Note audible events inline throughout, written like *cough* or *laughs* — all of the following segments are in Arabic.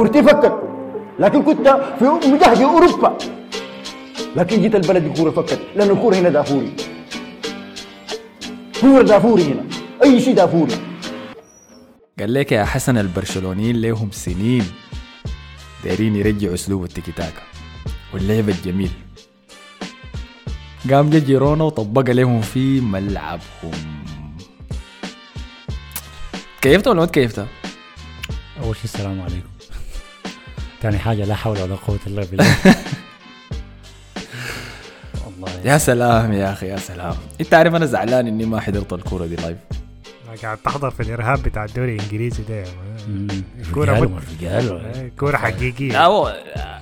كورتي فكت لكن كنت في مجهد أوروبا. لكن جيت البلد الكوره فكت لأن الكورة هنا دافوري. كورة دافوري هنا. أي شيء دافوري. قال لك يا حسن البرشلونيين لهم سنين. دايرين يرجعوا أسلوب التيكي تاكا واللعب الجميل. قام جا جيرونا وطبق لهم في ملعبهم. كيفت ولا ما تكيفتها؟ أول شيء السلام عليكم. ثاني حاجة لا حول ولا قوة إلا بالله. *laughs* والله. يا سلام يا أخي يا سلام. إنت عارف أنا زعلان إني ما حضرت الكورة دي live قاعد تحضر في الإرهاب بتاع الدوري الإنجليزي ده مت- إيه، كورة لا حقيقية. هو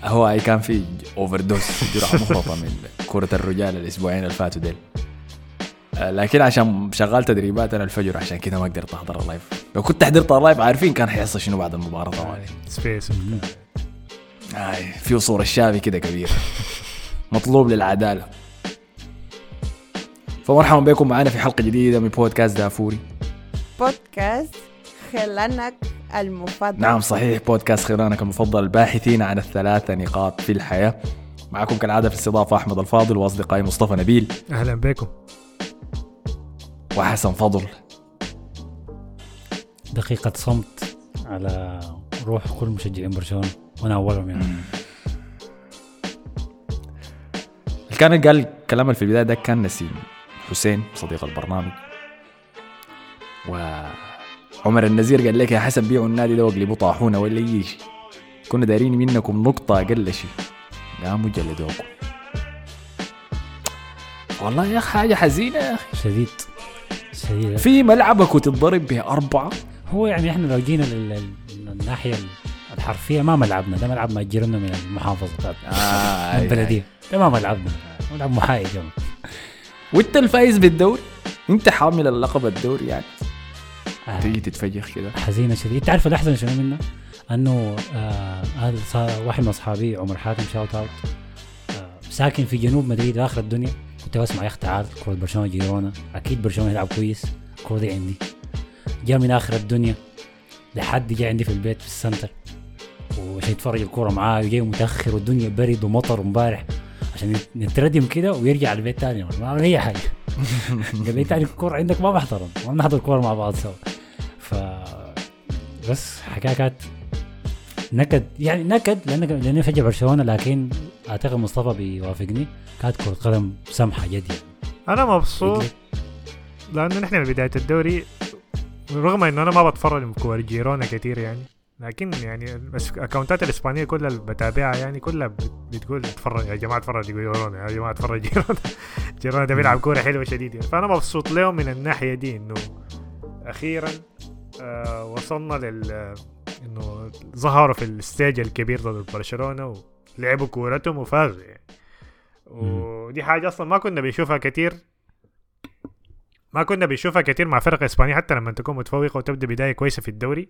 هو هي كان في overdose جرعة مفرطه من كرة الرجال الأسبوعين اللي فاتوا ديل. آه، لكن عشان شغال تدريبات أنا الفجر عشان كده ما قدرت أحضر ال live لو كنت حضرت ال live عارفين كان حيحصل شنو بعد المباراة طوالي سبيس آي في صورة الشافي كده كبير مطلوب للعدالة. فمرحبا بكم معنا في حلقة جديدة من بودكاست دافوري. بودكاست خلانك المفضل. نعم صحيح بودكاست خيرانك المفضل. الباحثين عن الثلاثة نقاط في الحياة. معكم كالعادة في الاستضافة أحمد الفاضل وأصدقائي مصطفى نبيل. أهلا بكم. وحسن فضل. دقيقة صمت على روح كل مشجعين برشلونة. وأنا اولهم يعني اللي كان قال الكلام اللي في البداية ده كان نسيم. حسين صديق البرنامج. وعمر النزير قال لك يا حسن بيعوا النادي ده واقلبوا طاحونة ولا أي شيء كنا دايرين منكم نقطة أقل شيء. قاموا جلدوكم والله يا أخي حاجة حزينة يا أخي. شديد. شديد. في ملعبك وتتضرب بأربعة؟ هو يعني إحنا لو جينا لل- للناحية الحرفيه ما ملعبنا ده ملعب مأجرنا من المحافظة. بتاعت آه من البلديه ده ما ملعبنا ملعب محايد وانت الفايز بالدوري؟ انت حامل اللقب الدوري يعني. آه. تيجي تتفجخ كده. حزينة شديد انت عارف الاحزن شنو منه؟ انه آه هذا صار واحد من أصحابي عمر حاتم shout out آه ساكن في جنوب مدريد آخر الدنيا. كنت بسمع يا أخي تعال كرة برشلونة جيرونا. أكيد برشلونة يلعب كويس. الكرة دي عندي. جاء من آخر الدنيا. لحد جاء عندي في البيت في ال center. وعشان يتفرج الكورة معاه وجاي متأخر والدنيا برد ومطر امبارح عشان نت- نتردم كده ويرجع البيت تاني. ما عمل اي حاجة. *laughs* قال لي تاني الكورة عندك ما محترم. ما نحضر الكورة مع بعض سوا. ف بس حكاية كانت نكد يعني نكد لأن لأني بشجع برشلونة لكن أعتقد مصطفى بيوافقني. كانت كرة قدم سمحة جد يعني أنا مبسوط لأنه نحن في بداية الدوري رغم إنه أنا ما بتفرج كور جيرونا كتير يعني. لكن يعني الاكونتات الإسبانية كلها اللي بتابعها يعني كلها بت- بتقول اتفرج يا جماعة اتفرجوا جيرونا يا جماعة اتفرج جيرونا جيرونا ده بيلعب كورة حلوة شديد يعني فأنا مبسوط لهم من الناحية دي إنه أخيرا آه وصلنا لل إنه ظهروا في الستيج الكبير ضد برشلونة ولعبوا كورتهم وفازوا يعني. ودي حاجة أصلا ما كنا بنشوفها كتير. ما كنا بنشوفها كتير مع فرق إسبانية حتى لما تكون متفوقة وتبدأ بداية كويسة في الدوري.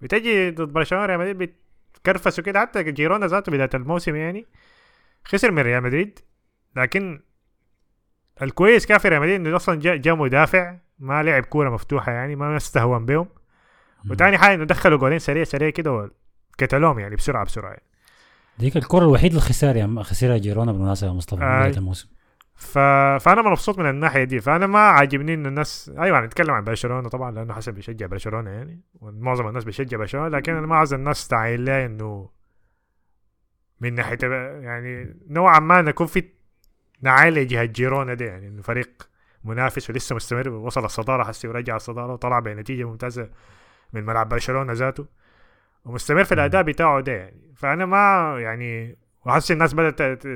بتجي ضد برشلونة ريال مدريد بتكرفسوا كده حتى جيرونا ذاته بداية الموسم يعني خسر من ريال مدريد لكن الكويس كان في ريال مدريد إنه أصلا جاء جا مدافع ما لعب كورة مفتوحة يعني ما استهون بهم وتاني حاجة إنه دخلوا جولين سريع سريع كده وقتلوهم يعني بسرعة بسرعة يعني. ديك الكره الوحيده اللي خسر يعني خسرها جيرونا بالمناسبة يا مصطفى آي. بداية الموسم ف... فأنا مبسوط من الناحية دي. فأنا ما عاجبني انه الناس أيوه نتكلم عن برشلونة طبعا لأنه حسن بيشجع برشلونة يعني ومعظم الناس بيشجع برشلونة لكن أنا ما عاوز الناس تعاين لي إنه من ناحية يعني نوعا ما نكون في نعاين لجهة جيرونا دي يعني إنه فريق منافس ولسه مستمر وصل الصدارة حسي ورجع الصدارة وطلع بنتيجة ممتازة من ملعب برشلونة ذاته ومستمر في الأداء بتاعه ده يعني. فأنا ما يعني وحاسس الناس بدأت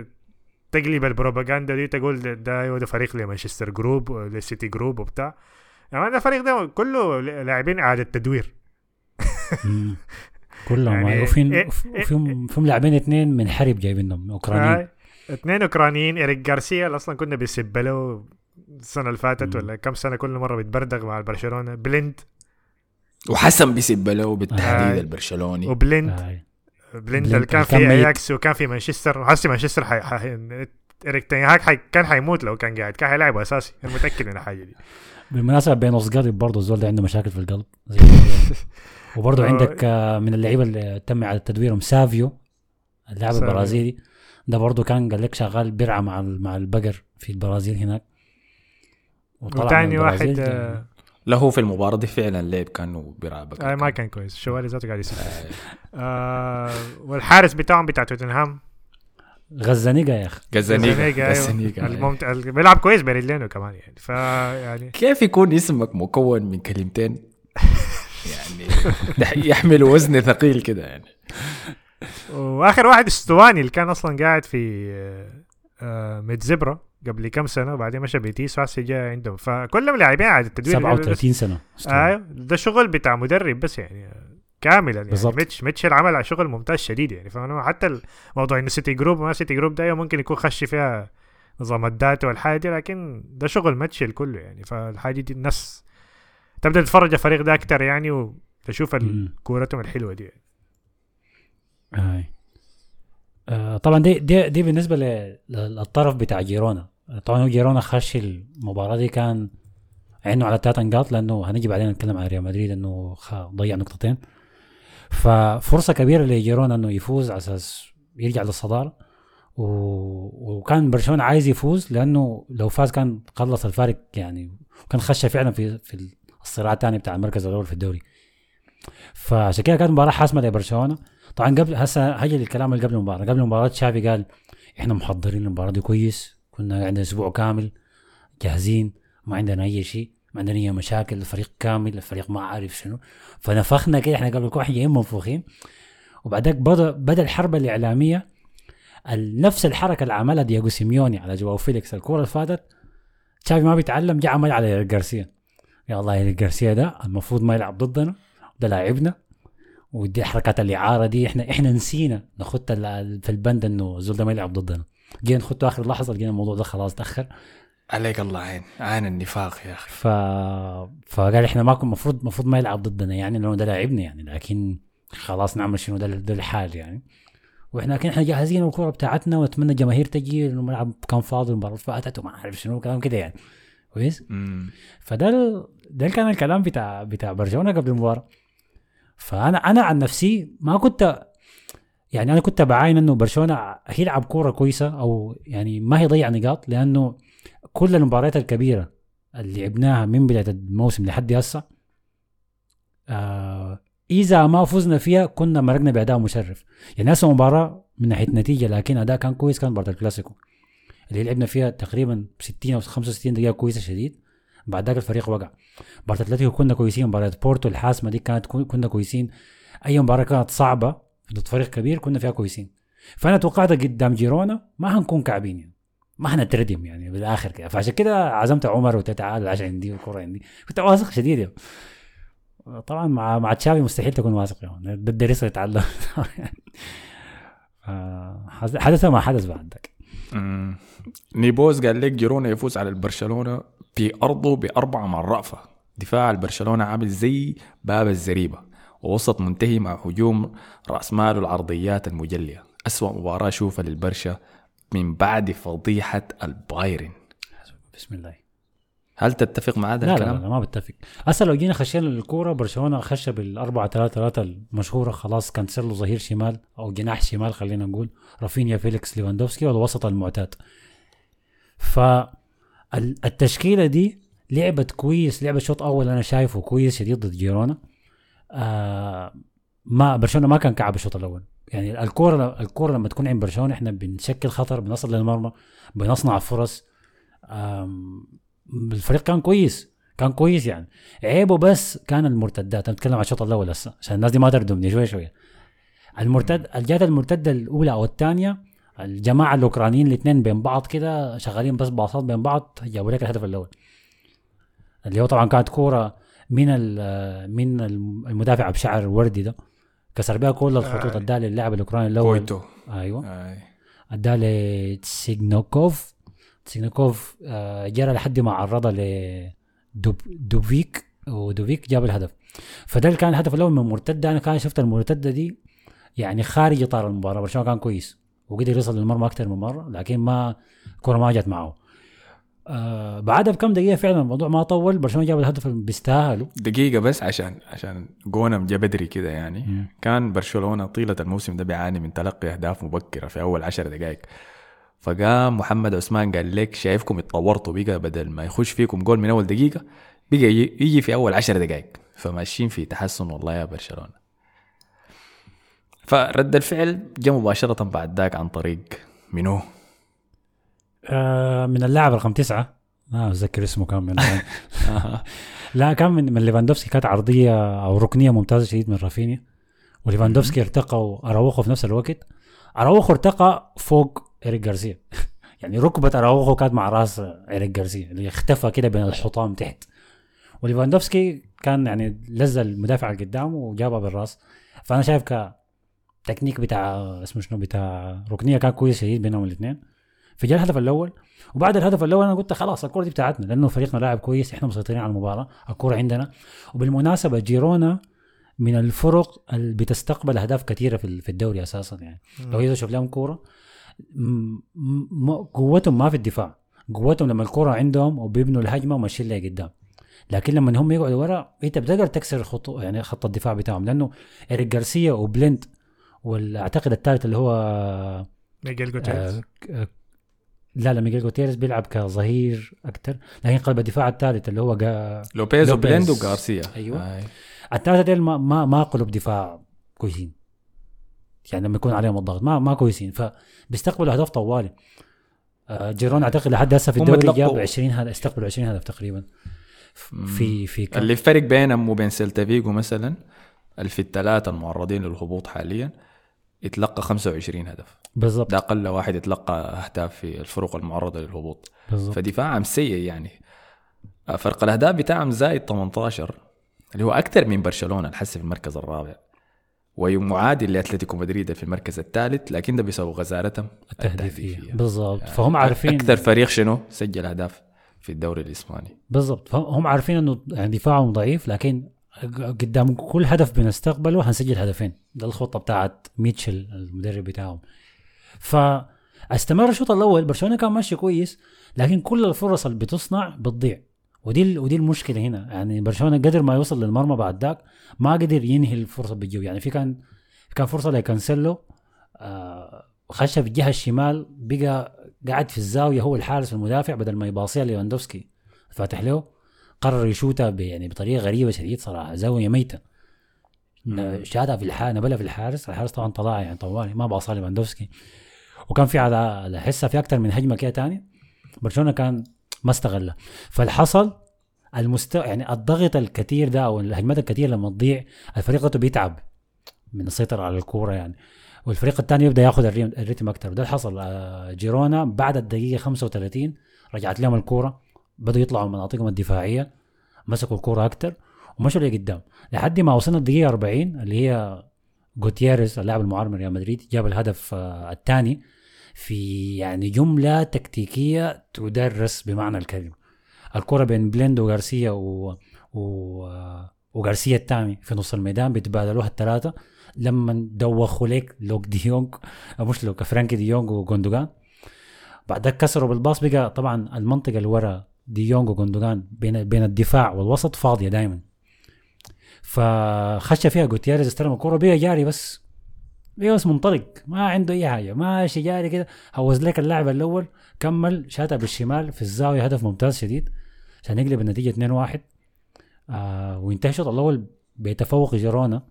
تقلب البروباغندا دي تقول ده, ده ده فريق لمانشستر جروب للسيتي جروب وبتاع. يعني ده الفريق ده كله لاعبين إعادة تدوير. *laughs* كلهم. يعني وفين إيه- إيه- وفيهم فيهم لاعبين اثنين من حرب جايبينهم أوكرانيين. اثنين أوكرانيين. اريك جارسيا اللي أصلا كنا بنسب له السنة اللي فاتت. ولا كم سنة كل مرة بيتبردغ مع برشلونه بليند. وحسن بيسب له بالتحديد. البرشلوني. وبليند. بليند اللي كان في. أياكس وكان في مانشستر وحسي مانشستر حي... حي... إريك تنهاك حي... كان حيموت لو كان قاعد كان حيلعب أساسي أنا متأكد من الحاجة دي *laughs* بالمناسبة بينوس قلب برضه الزول ده عنده مشاكل في القلب *laughs* زي وبرضه آه. عندك آه، من اللعيبة اللي تم على تدويرهم سافيو اللاعب. البرازيلي ده برضه كان قال لك شغال برعى مع مع البقر في البرازيل هناك وطلع وتاني واحد يعني آه له في المباراة دي فعلا لعب كأنه بيلعب آه ما كان كويس. الشوالي ذاته قاعد يسجل آه. والحارس بتاعهم بتاع توتنهام؟ غزانيجا يا أخي. جازانيجا زنيجا، أيوه. جازانيجا الممت... ال- بيلعب كويس برجلينه كمان يعني. فيعني كيف يكون اسمك مكون من كلمتين؟ يعني يح- *laughs* يحمل وزن ثقيل كده يعني. وآخر واحد استواني اللي كان أصلا قاعد في آه، آه ميدزبرا قبل كم سنة وبعدين مشى بيتيس وهسه جاء عندهم فكلهم لاعبين التدوير اللي بس- 37 سنة أيوه ده شغل بتاع مدرب بس يعني كاملا يعني بالظبط. ميتش ميتشل عمل على شغل ممتاز شديد يعني فانا حتى الموضوع إنه سيتي جروب ما سيتي جروب ده ممكن يكون خش فيها نظام ال data والحاجة دي لكن ده شغل ميتشل كله يعني فالحاجة دي الناس تبدأ تتفرج الفريق ده أكتر يعني وتشوف. كورتهم الحلوة دي يعني. آه. آه طبعا دي دي دي بالنسبة للطرف بتاع جيرونا طبعا هو جيرونا خش المباراة دي كان عينه على ثلاث نقاط لأنه هنجي بعدين نتكلم عن ريال مدريد إنه ضيع نقطتين. ففرصة كبيرة لجيرونا إنه يفوز على أساس يرجع للصدارة. و... وكان برشلونة عايز يفوز لأنه لو فاز كان خلص الفارق يعني وكان خش فعلا في في الصراع الثاني بتاع المركز الأول في الدوري. فعشان كده كانت مباراة حاسمة لبرشلونة. طبعا قبل هسه هجي للكلام اللي قبل المباراة. قبل المباراة شافي قال إحنا محضرين المباراة دي كويس. كنا عندنا أسبوع كامل جاهزين ما عندنا أي شيء ما عندنا أي مشاكل الفريق كامل الفريق ما عارف شنو. فنفخنا كده إحنا قبل كل جايين منفوخين وبعدك بدا بدأ الحرب الإعلامية. ال- نفس الحركة اللي عملها دياغو سيميوني على جواو فيليكس الكوره اللي فاتت شافي ما بيتعلم جاء عمل على جارسيا يا الله جارسيا ده المفروض ما يلعب ضدنا ده لاعبنا. ودي حركات الإعارة دي إحنا إحنا نسينا نخط في البند إنه الزول ده ما يلعب ضدنا. جينا نخطه آخر لحظة لقينا الموضوع ده خلاص تأخر. عليك الله عين عين النفاق يا أخي. ف... فقال إحنا ما كنا المفروض المفروض ما يلعب ضدنا يعني لأنه ده لاعبنا يعني لكن خلاص نعمل شنو ده ده الحال يعني. وإحنا لكن إحنا جاهزين الكوره بتاعتنا ونتمنى الجماهير تجي لأنه الملعب كان فاضي المباراة فاتت وما أعرف شنو كلام كده يعني. كويس. فده ال... ده كان الكلام بتاع بتاع برشلونة قبل المباراة. فأنا أنا عن نفسي ما كنت يعني أنا كنت بعاين إنه برشلونة هيلعب كورة كويسة أو يعني ما هيضيع نقاط لأنه كل المباريات الكبيرة اللي لعبناها من بداية الموسم لحد هسه آه إذا ما فزنا فيها كنا مرقنا بأداء مشرف. يعني هسه مباراة من ناحية نتيجه لكن أداء كان كويس كان مباراة الكلاسيكو. اللي لعبنا فيها تقريبا 60 أو 65 دقيقة كويسة شديد بعد ذاك الفريق وقع. مباراه أتلتيكو كنا كويسين مباراة بورتو الحاسمة دي كانت كنا كويسين. أي مباراة كانت صعبة ضد فريق كبير كنا فيها كويسين. فأنا توقعت قدام جيرونا ما هنكون كعبين يعني. ما هنتردم يعني بالآخر كده. فعشان كده عزمت عمر وقلت تعال العشاء عندي والكره عندي. كنت واثق شديد يعني. طبعا مع مع تشافي مستحيل تكون واثق يعني. ده الدرس يتعلم. *laughs* آه، حدث ما حدث بعد ذاك مم. نيبوز قال لك جيرونا يفوز على البرشلونة في أرضه باربعه مع الرأفه دفاع البرشلونة عامل زي باب الزريبة. ووسط منتهي مع هجوم رأس مال العرضيات المجلية. أسوأ مباراة شوفها للبرشا من بعد فضيحة البايرن. بسم الله. هل تتفق مع هذا لا لا, الكلام؟ لا ما بتفق. هسه لو جينا خشينا للكورة برشلونة خش بالأربعة ثلاثة ثلاثة المشهورة خلاص كانسيلو ظهير شمال أو جناح شمال خلينا نقول. رافينيا فيليكس ليفاندوفسكي والوسط المعتاد. فالتشكيلة دي لعبت كويس لعبت شوط أول أنا شايفه كويس شديد ضد جيرونا. آه ما برشلونة ما كان كعب الشوط الأول. يعني الكورة الكورة لما تكون عند برشلونة إحنا بنشكل خطر بنصل للمرمى بنصنع فرص. الفريق كان كويس كان كويس يعني. عيبه بس كان المرتدات. أنا بتكلم عن الشوط الأول هسه عشان الناس دي ما تردمني شوي شوي. المرتد الجهات المرتدة الأولى أو الثانية الجماعة الأوكرانيين الاثنين بين بعض كده شغالين بس باصات بين بعض جابوا لك الهدف الأول. اللي هو طبعا كانت كورة من من المدافع بشعر وردي ده. كسر بها كل الخطوط آه. أداها للاعب الأوكراني الأول. كويتو. أيوه. آي. اداه لتسيجانكوف تسيجانكوف. آه، جرى لحد ما عرضها لدوفيك ودوفيك جاب الهدف. فده اللي كان الهدف الأول من مرتدة. أنا كان شفت المرتدة دي يعني خارج إطار المباراة برشلونه كان كويس وقدر يوصل للمرمى أكثر من مرة لكن ما الكره ما جت معه. آه بعدها بكم دقيقة فعلا الموضوع ما طول. برشلونة جاب الهدف اللي بيستاهلوا. دقيقة بس عشان عشان جونم جا بدري كده يعني. كان برشلونة طيلة الموسم ده بيعاني من تلقي أهداف مبكرة في أول عشر دقائق. فقام محمد عثمان قال لك شايفكم اتطورتوا بقى بدل ما يخش فيكم جول من أول دقيقة بقى يجي في أول عشر دقائق. فماشيين في تحسن والله يا برشلونة. فرد الفعل جاء مباشرة بعد ذاك عن طريق منو؟ آه من اللاعب رقم تسعة. ما أتذكر اسمه كان من. *laughs* لا كان من, من ليفاندوفسكي. كانت عرضية أو ركنية ممتازة شديد من رافينيا. وليفاندوفسكي ارتقى واراوخو في نفس الوقت. أراوخو ارتقى فوق ايريك جارسيا *laughs* يعني ركبة أراوخو كانت مع راس ايريك جارسيا اللي اختفى كده بين الحطام تحت. وليفاندوفسكي كان يعني لزق المدافع اللي قدامه وجابها بالراس. فأنا شايف كتكنيك بتاع اسمه شنو بتاع ركنية كان كويس شديد بينهم الاثنين. فجاء الهدف الأول وبعد الهدف الأول أنا قلت خلاص الكرة دي بتاعتنا لأنه فريقنا لاعب كويس إحنا مسيطرين على المباراة الكرة عندنا. وبالمناسبة جيرونا من الفرق اللي بتستقبل أهداف كثيره في الدوري أساسا يعني. لو إذا شوف لهم كورة قوتهم ما في الدفاع. قوتهم لما الكرة عندهم وبيبنوا الهجمة وماشيين لها قدام. لكن لما هم يقعدوا ورا أنت بتقدر تكسر خطو يعني خط الدفاع بتاعهم لأنه إيريك جارسيا وبلنت واعتقد الثالث اللي هو ميغيل جوتيريز آه آه، لا لا ميغيل جوتيريز بيلعب كظهير أكثر لكن قلب الدفاع الثالث اللي هو جا لوبيز. وبلند وغارسيا. آي. الثلاثة ديل ما ما, ما قلوب دفاع كويسين. يعني لما يكون عليهم الضغط ما ما كويسين. فبيستقبلوا أهداف طوالي. آه، جيرونا أعتقد لحد هسه في الدوري جاب 20 هدف استقبلوا 20 هدف تقريبا. في في كم؟ اللي فرق بينهم وبين سيلتا فيغو مثلا اللي في الثلاثة المعرضين للهبوط حاليا يتلقى 25 هدف. بالضبط. ده أقل واحد يتلقى أهداف في الفرق المعرضة للهبوط. بالضبط. فدفاعهم سيء يعني. فرق الأهداف بتاعهم زايد 18 اللي هو أكثر من برشلونة الحس في المركز الرابع. ومعادل لأتلتيكو مدريد في المركز الثالث لكن ده بسبب غزارتهم التهديفية. بالضبط. فهم عارفين أكثر فريق شنو؟ سجل أهداف في الدوري الإسباني. بالضبط. فهم عارفين إنه يعني دفاعهم ضعيف لكن قدام كل هدف بنستقبله هنسجل هدفين. ده الخطة بتاعت ميتشل المدرب بتاعهم. فاستمر الشوط الأول برشلونة كان ماشي كويس لكن كل الفرص اللي بتصنع بتضيع. ودي ودي المشكلة هنا. يعني برشلونة قدر ما يوصل للمرمى بعد ذاك ما قدر ينهي الفرصة بالجو يعني في كان كان فرصة لكانسيلو آه خش في الجهة الشمال بقى قاعد في الزاوية هو الحارس المدافع بدل ما يباصيها ليفاندوفسكي فاتح له. قرر يشوتها يعني بطريقة غريبة شديد صراحة. زاوية ميتة. شاتها في الحارس نبلها في الحارس. الحارس طبعا طلع يعني طوالي ما باصها ليفاندوفسكي. وكان في على حسها في أكثر من هجمة كده تاني برشلونة كان ما استغلها فالحصل المستوى يعني الضغط الكثير ده أو الهجمات الكثير لما تضيع الفريق بيتعب من السيطرة على الكورة يعني. والفريق الثاني يبدأ ياخذ الريتم أكثر وده اللي حصل. آه، جيرونا بعد الدقيقة 35 رجعت لهم الكورة. بدوا يطلعوا من مناطقهم الدفاعية مسكوا الكورة أكثر ومشوا لقدام. لحد ما وصلنا الدقيقة 40 اللي هي جوتيريز اللاعب المعار من ريال مدريد جاب الهدف آه، الثاني في يعني جملة تكتيكية تدرس بمعنى الكلمة. الكره بين بليند وغارسيا و... و... آه، وغارسيا الثاني في نص الميدان بيتبادلوها الثلاثة. لما دوخوا لك لوك دي يونغ أو مش لوك فرانكي دي يونغ وجوندوجان. بعد ذاك كسروا بال pass بقى طبعا المنطقة اللي ورا دي يونغ وجوندوجان بين بين الدفاع والوسط فاضية دائما فخش فيها جوتيريز استلم الكورة بقى جاري بس. بقى بس منطلق ما عنده أي حاجة ماشي جاري كده. هوز لك اللاعب الأول كمل شاتها بالشمال في الزاوية هدف ممتاز شديد. عشان يقلب النتيجة 2-1 آه وينتهي الشوط الأول بتفوق جيرونا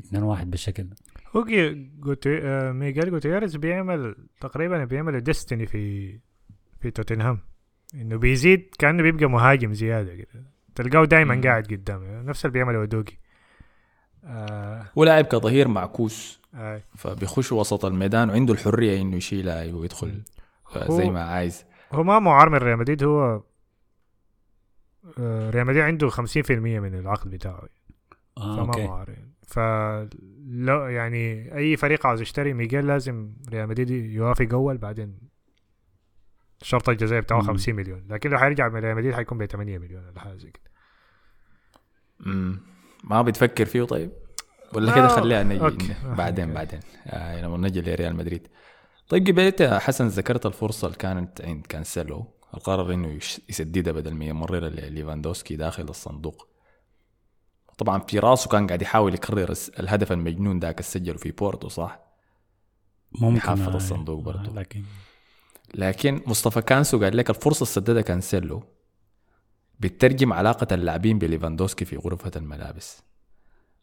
2-1 بالشكل ده. هو جي- جوتي... آه، ميغيل جوتيريز بيعمل تقريبا بيعمل ديستني في في توتنهام. إنه بيزيد كأنه بيبقى مهاجم زيادة كده. تلقاه دائما. قاعد قدام نفس اللي بيعمله ودوجي آه. ولاعب كظهير معكوس. آه. فبيخش وسط الميدان وعنده الحرية إنه يشيلها ويدخل. زي ما عايز. هو ما معار من ريال مدريد. هو آه، ريال مدريد عنده 50% من العقد بتاعه. آه فما okay. معار يعني. فلا يعني أي فريق عاوز يشتري ميغيل لازم ريال مدريد يوافق أول بعدين الشرط الجزائي بتاعه مم. 50 مليون لكن لو حيرجع من ريال مدريد حيكون ب 8 مليون ولا حاجة زي كده مم. ما بتفكر فيه طيب ولا كده خليها نجي okay. بعدين okay. بعدين آه لما نجي لريال مدريد طيب قبل انت يا حسن ذكرت الفرصة اللي كانت عند كانسيلو القرر إنه يش- يسددها بدل ما يمررها لليفاندوسكي داخل الصندوق طبعا في راسه كان قاعد يحاول يكرر الهدف المجنون ذاك اللي سجله في بورتو صح ممكن يحافظ آه، الصندوق آه، برضو. لكن لكن مصطفى كانسو قال لك الفرصة اللي سددها كانسيلو بتترجم علاقة اللاعبين بليفاندوسكي في غرفة الملابس.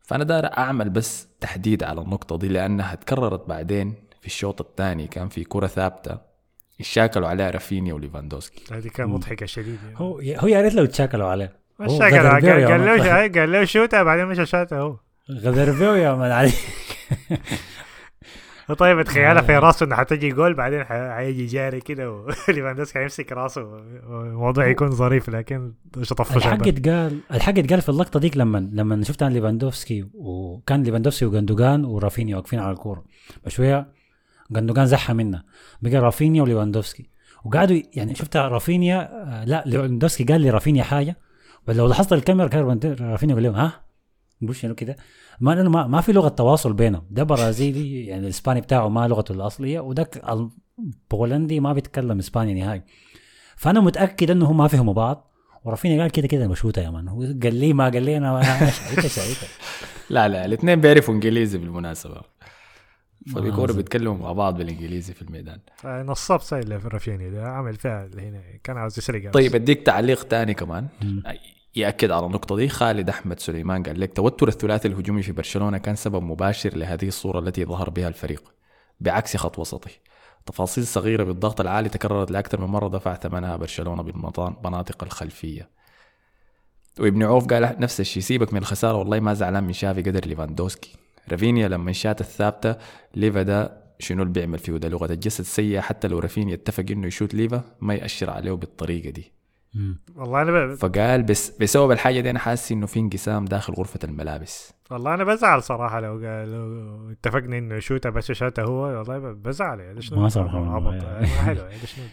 فأنا داير أعمل بس تحديد على النقطة دي لأنها تكررت بعدين في الشوط الثاني كان في كرة ثابتة اتشاكلوا عليها رافينيا وليفاندوسكي. هذه كان مضحكة شديد يعني. هو هو يا ريت لو تشاكلوا عليه. هو قال. له قال له شوتها بعدين مش شاتها هو. غدر بيه يا man علي. *laughs* طيب تخيلها في راسه إنه حتجي جول بعدين حيجي جاري كده وليفاندوسكي *laughs* حيمسك راسه الموضوع يكون ظريف لكن طفش الحق اتقال الحق اتقال في اللقطة ديك لما لما شفت أنا ليفاندوفسكي وكان ليفاندوفسكي وجندوجان ورافينيا واقفين على الكورة. بشويه جندوجان زحها منا بقى رافينيا وليفاندوفسكي. وقعدوا يعني شفت رافينيا آه، لا ليفاندوفسكي قال لرافينيا حاجة. ولو لاحظت الكاميرا كان رافينيا قال لهم ها؟ يقول شنو كده. ما لأنه ما, ما في لغة تواصل بينهم. ده برازيلي يعني الإسباني بتاعه ما لغته الأصلية وده البولندي ما بيتكلم إسباني نهائي. فأنا متأكد إنه هم ما فهموا بعض. ورافينيا قال كده كده بشوتها يا man. هو قال لي ما قال لي أنا أنا شايفها شايفها لا لا الاثنين بيعرفوا إنجليزي بالمناسبة. فبيكونوا آه. بيتكلموا مع بعض بالإنجليزي في الميدان. نصاب سايل في رافينيا ده عمل فيها اللي هنا. كان عاوز يسرق طيب أديك تعليق تاني كمان. مم. يأكد على النقطة دي. خالد أحمد سليمان قال لك توتر الثلاثي الهجومي في برشلونة كان سبب مباشر لهذه الصورة التي ظهر بها الفريق بعكس خط وسطه. تفاصيل صغيرة بالضغط العالي تكررت لأكثر من مرة دفع ثمنها برشلونة بالمناطق الخلفية. وابن عوف قال نفس الشيء سيبك من الخسارة والله ما زعلان من تشافي قدر ليفاندوسكي. رافينيا لما شات الثابتة ليفا ده شنو اللي بيعمل فيه؟ ده لغة الجسد سيئة حتى لو رافينيا اتفق إنه يشوت ليفا ما يأشر عليه بالطريقة دي. مم. والله أنا ب... فقال بس بسبب الحاجة دي أنا حاسس إنه في انقسام داخل غرفة الملابس. والله أنا بزعل صراحة لو قال لو اتفقنا إنه شوتها بس شاتها هو والله بزعل يعني شنو ما. عبط؟ ما *laughs* حلو يعني شنو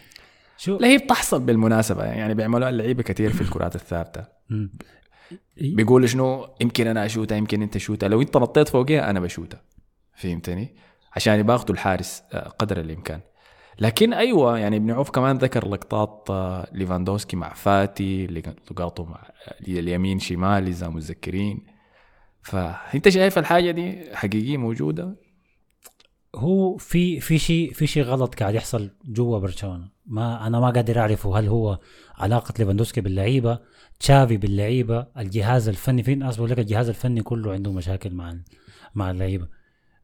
شو؟ لا هي بتحصل بالمناسبة يعني بيعملوها اللعيبة كثير في الكرات الثابتة. بيقول شنو؟ يمكن أنا اشوتها يمكن أنت شوتها لو أنت نطيت فوقيها أنا بشوتها فهمتني؟ عشان يباخذوا الحارس آه، قدر الإمكان. لكن أيوه يعني ابن عوف كمان ذكر لقطات آه، ليفاندوسكي مع فاتي لقاطه مع آه، اليمين شمال اذا متذكرين فأنت شايف الحاجة دي حقيقية موجودة؟ هو في في شيء في شيء غلط قاعد يحصل جوا برشلونة. ما أنا ما قادر أعرفه هل هو علاقة ليفاندوسكي باللعيبة تشافي باللعيبة الجهاز الفني في ناس بيقول لك الجهاز الفني كله عنده مشاكل مع مع اللعيبة.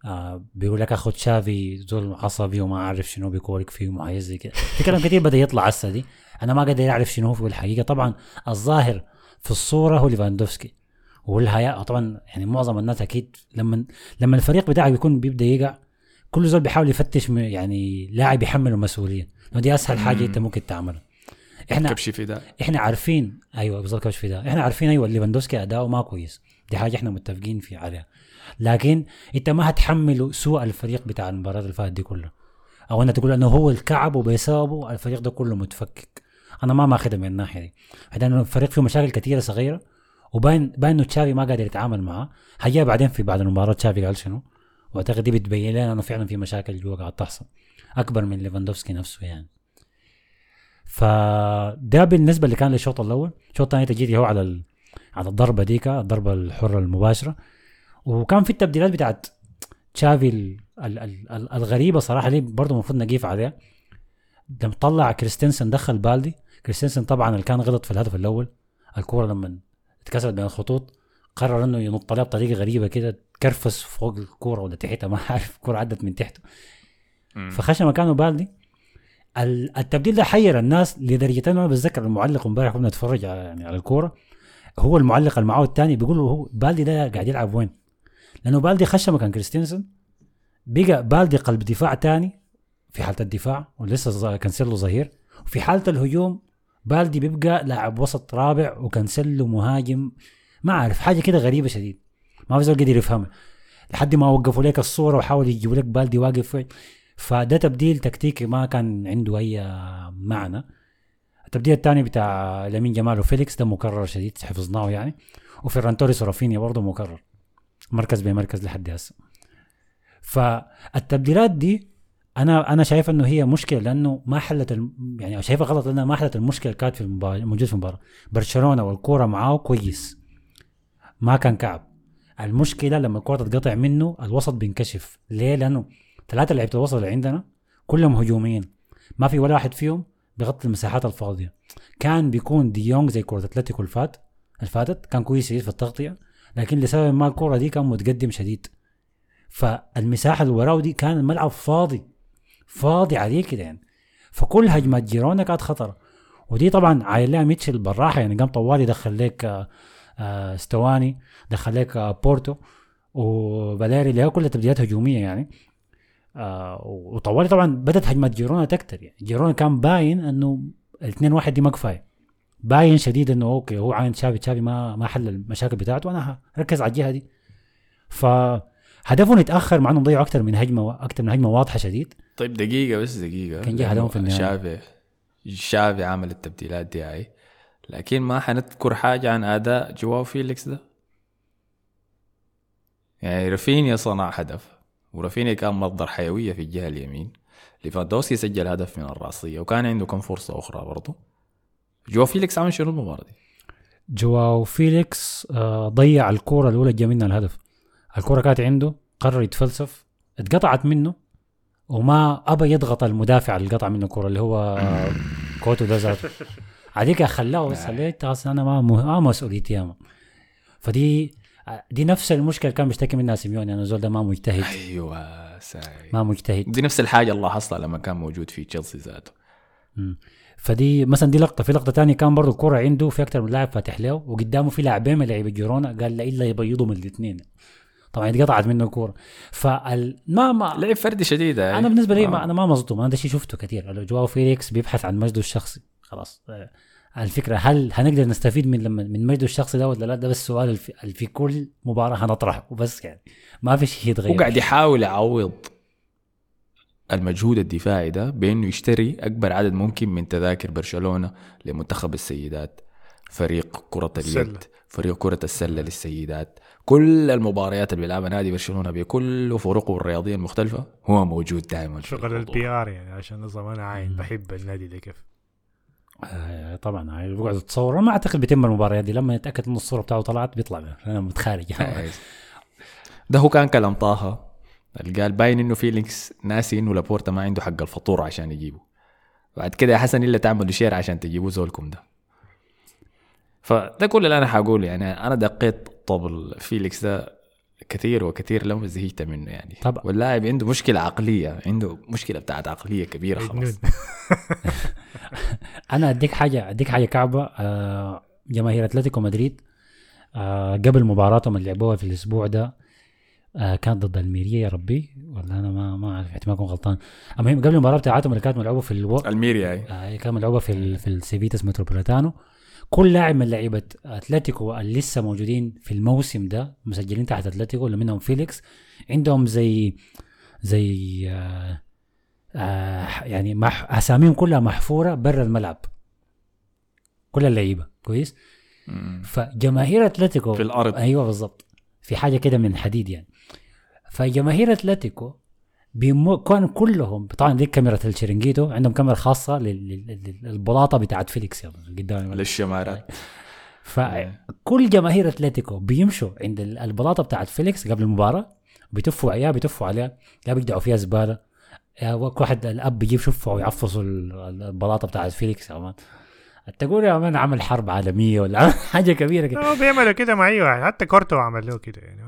آه بيقول لك اخو تشافي زول عصبي وما أعرف شنو بيكورك فيه وما زي كده. في كلام كثير بدأ يطلع هسه دي. أنا ما قادر أعرف شنو هو في الحقيقة. طبعا الظاهر في الصورة هو ليفاندوفسكي والهياء. طبعا يعني معظم الناس أكيد لما لما الفريق بتاعك بيكون بيبدأ يقع كل زول بيحاول يفتش يعني لاعب يحمله مسؤوليه دي أسهل حاجة أنت ممكن تعملها. إحنا كبش في ده إحنا عارفين أيوه بالظبط في ده إحنا عارفين أيوه ليفاندوسكي أداؤه ما كويس. دي حاجة إحنا متفقين في عليها. لكن انت ما هتحمله سوء الفريق بتاع المباراه اللي فاتت دي كلها. أو انت تقول انه هو الكعب وبسببه الفريق ده كله متفكك. أنا ما ماخذها من الناحية دي. بعدين الفريق فيه مشاكل كثيره صغيرة وباين باين انه تشافي ما قادر يتعامل معاه هيا بعدين في بعد المباراة تشافي قال شنو؟ واعتقد دي بتبين لنا انه فعلا في مشاكل جوا قاعد تحصل. اكبر من ليفاندوفسكي نفسه يعني. فده بالنسبة اللي كان للشوط الأول. الشوط الثاني تجيتي هو على ال... على الضربة ديك الضربة الحرة المباشرة. وكان في التبديلات بتاعت تشافي ال... ال... ال... ال- الغريبة صراحة دي برضه المفروض نقيف عليها. لما طلع كريستنسن دخل بالدي كريستنسن طبعا اللي كان غلط في الهدف الأول الكورة لما اتكسرت بين الخطوط قرر إنه ينط عليها بطريقة غريبة كده تكرفس فوق الكورة ولا تحتها ما عارف الكورة عدت من تحته. فخش مكانه بالدي. ال- التبديل ده حير الناس لدرجة أنا بتذكر المعلق امبارح كنا نتفرج على يعني على الكورة هو المعلق اللي معاه الثاني بيقول له هو بالدي ده قاعد يلعب وين؟ لأنه بالدي خش مكان كريستنسن بقى بالدي قلب دفاع تاني في حالة الدفاع ولسه كانسيلو ظهير. وفي حالة الهجوم بالدي بيبقى لاعب وسط رابع وكانسيلو مهاجم. ما أعرف حاجة كده غريبة شديد. ما في زول قدر يفهمها لحد ما وقفوا لك الصورة وحاولوا يجيبوا لك بالدي واقف فده تبديل تكتيكي ما كان عنده أي معنى. التبديل الثاني بتاع لامين جمال وفيليكس ده مكرر شديد حفظناه يعني. وفيران توريس ورافينيا برضه مكرر. مركز بمركز لحد هسه. فالتبديلات دي أنا أنا شايف إنه هي مشكلة لأنه ما حلت الم... يعني شايفها غلط لأنها ما حلت المشكلة كانت في المباراة موجود في المباراة. برشلونة والكورة معاه كويس. ما كان كعب. المشكلة لما الكورة تتقطع منه الوسط بينكشف. ليه؟ لأنه ثلاثة لعيبة الوسط اللي عندنا كلهم هجوميين. ما في ولا واحد فيهم بيغطي المساحات الفاضية. كان بيكون دي يونغ زي كره أتلتيكو الفات الفاتت كان كويس في التغطية. لكن لسبب ما الكرة دي كان متقدم شديد. فالمساحة اللي وراه دي كان الملعب فاضي فاضي عليه كده يعني. فكل هجمات جيرونا كانت خطر ودي طبعا عايل لها ميتشل بالراحة يعني. قام طوالي دخل لك آه، آه، ستواني دخل لك آه، بورتو وفاليري اللي هي كلها تبديلات هجومية يعني. آه وطوالي طبعا بدأت هجمات جيرونا تكتر يعني. جيرونا كان باين إنه الاثنين واحد دي ما كفاية. باين شديد إنه okay هو عاين تشافي تشافي ما ما حل المشاكل بتاعته وأنا هركز على الجهة دي. فهدفهم يتأخر مع انهم ضيعوا أكثر من هجمة أكثر من هجمة واضحة شديد. طيب دقيقة بس دقيقة. كان جه هدفهم في النهاية. تشافي تشافي عمل التبديلات دي هاي. لكن ما حنذكر حاجة عن أداء جواو فيليكس ده. يعني رافينيا صنع هدف ورافينيا كان مصدر حيوية في الجهة اليمين. ليفاندوسكي سجل هدف من الرأسية وكان عنده كم فرصة أخرى برضه جواو فيليكس عمل شنو المباراة دي؟ جواو فيليكس آه، ضيع الكورة الأولى اللي جا منها الهدف. الكورة كانت عنده قرر يتفلسف اتقطعت منه وما أبى يضغط المدافع اللي قطع منه الكورة اللي هو آه، كوتو ده ذاته. عليك خلاه بس خليت أصل أنا ما ما مسؤوليتي يا man فدي آه، دي نفس المشكلة اللي كان بيشتكي منها سيميوني انه زول ده ما مجتهد. أيوة ساي. ما مجتهد. دي نفس الحاجة الله حصلها لما كان موجود في تشيلسي ذاته. فدي مثلا دي لقطة. في لقطة تانية كان برضو الكرة عنده في أكثر من لاعب فاتح له وقدامه في لاعبين من لعيبة جيرونا. قال لا إلا يبيضوا من الاثنين. طبعا اتقطعت منه الكورة. فال ما ما لعب فردي شديد هاي. أنا بالنسبة لي آه. ما أنا ما مصدوم. أنا ده شيء شفته كثير. جواو فيليكس بيبحث عن مجده الشخصي. خلاص. آه، الفكرة هل هنقدر نستفيد من لما من مجده الشخصي ده ولا لا؟ ده بس اللي في, في كل مباراة هنطرحه. وبس يعني. ما في شيء يتغير. هو قاعد يحاول يعوض. المجهود الدفاعي ده بإنه يشتري أكبر عدد ممكن من تذاكر برشلونة لمنتخب السيدات. فريق كرة اليد. فريق كرة السلة للسيدات. كل المباريات اللي بيلعبها نادي برشلونة بكل فرقه الرياضية المختلفة هو موجود دائما في شغل. ال PR يعني عشان نظام أنا عاين بحب النادي ده كيف. آه طبعا هاي بقعد أتصور. ما أعتقد بيتم المباريات دي. لما يتاكد إن الصورة بتاعته طلعت بيطلع أنا متخارج *laughs* ده هو كان كلام طه. قال باين إنه فيليكس ناسي إنه لابورتا ما عنده حق الفطور عشان يجيبه. بعد كده يا حسن إلا تعملوا share عشان تجيبوا زولكم ده. فده كل اللي أنا حقوله يعني. أنا دقيت طبل فيليكس ده كثير وكثير لما زهقت منه يعني. طبعا. واللاعب عنده مشكلة عقلية عنده مشكلة بتاعت عقلية كبيرة خلاص. *laughs* أنا أديك حاجة أديك حاجة كعبة. آه جماهير أتلتيكو مدريد آه قبل مباراتهم اللي لعبوها في الأسبوع ده آه كانت ضد الميريا يا ربي ولا أنا ما ما أعرف احتمال أكون غلطان. المهم قبل المباراة بتاعتهم اللي كانت ملعوبة في ألو... الميريا هاي آه كانت ملعوبة في ال... في السيفيتاس متروبوليتانو. كل لاعب من لعيبة أتلتيكو اللي لسه موجودين في الموسم ده مسجلين تحت أتلتيكو اللي منهم فيليكس عندهم زي زي آه آه يعني مح... أساميهم كلها محفورة برا الملعب. كل اللعيبة كويس؟ مم. فجماهير أتلتيكو في الأرض. أيوه بالضبط. في حاجة كده من حديد يعني. فجماهير أتلتيكو بيمو كانوا كلهم طبعا دي كاميرا الشرنجيتو عندهم كاميرا خاصة لل- لل- للبلاطة بتاعت فيليكس قدام للشمارات. فكل جماهير أتلتيكو بيمشوا عند ال- البلاطة بتاعت فيليكس قبل المباراة بيتفوا يا بيتفوا عليها يا بيقدعوا فيها زبالة. واحد الأب بيجيب شفه ويعفصوا ال- ال- البلاطة بتاعت فيليكس يا man. تقول يا man عمل حرب عالمية ولا *laughs* حاجة كبيرة كده. هو بيعملوا كده مع أي واحد حتى كورتو عمل له كده يعني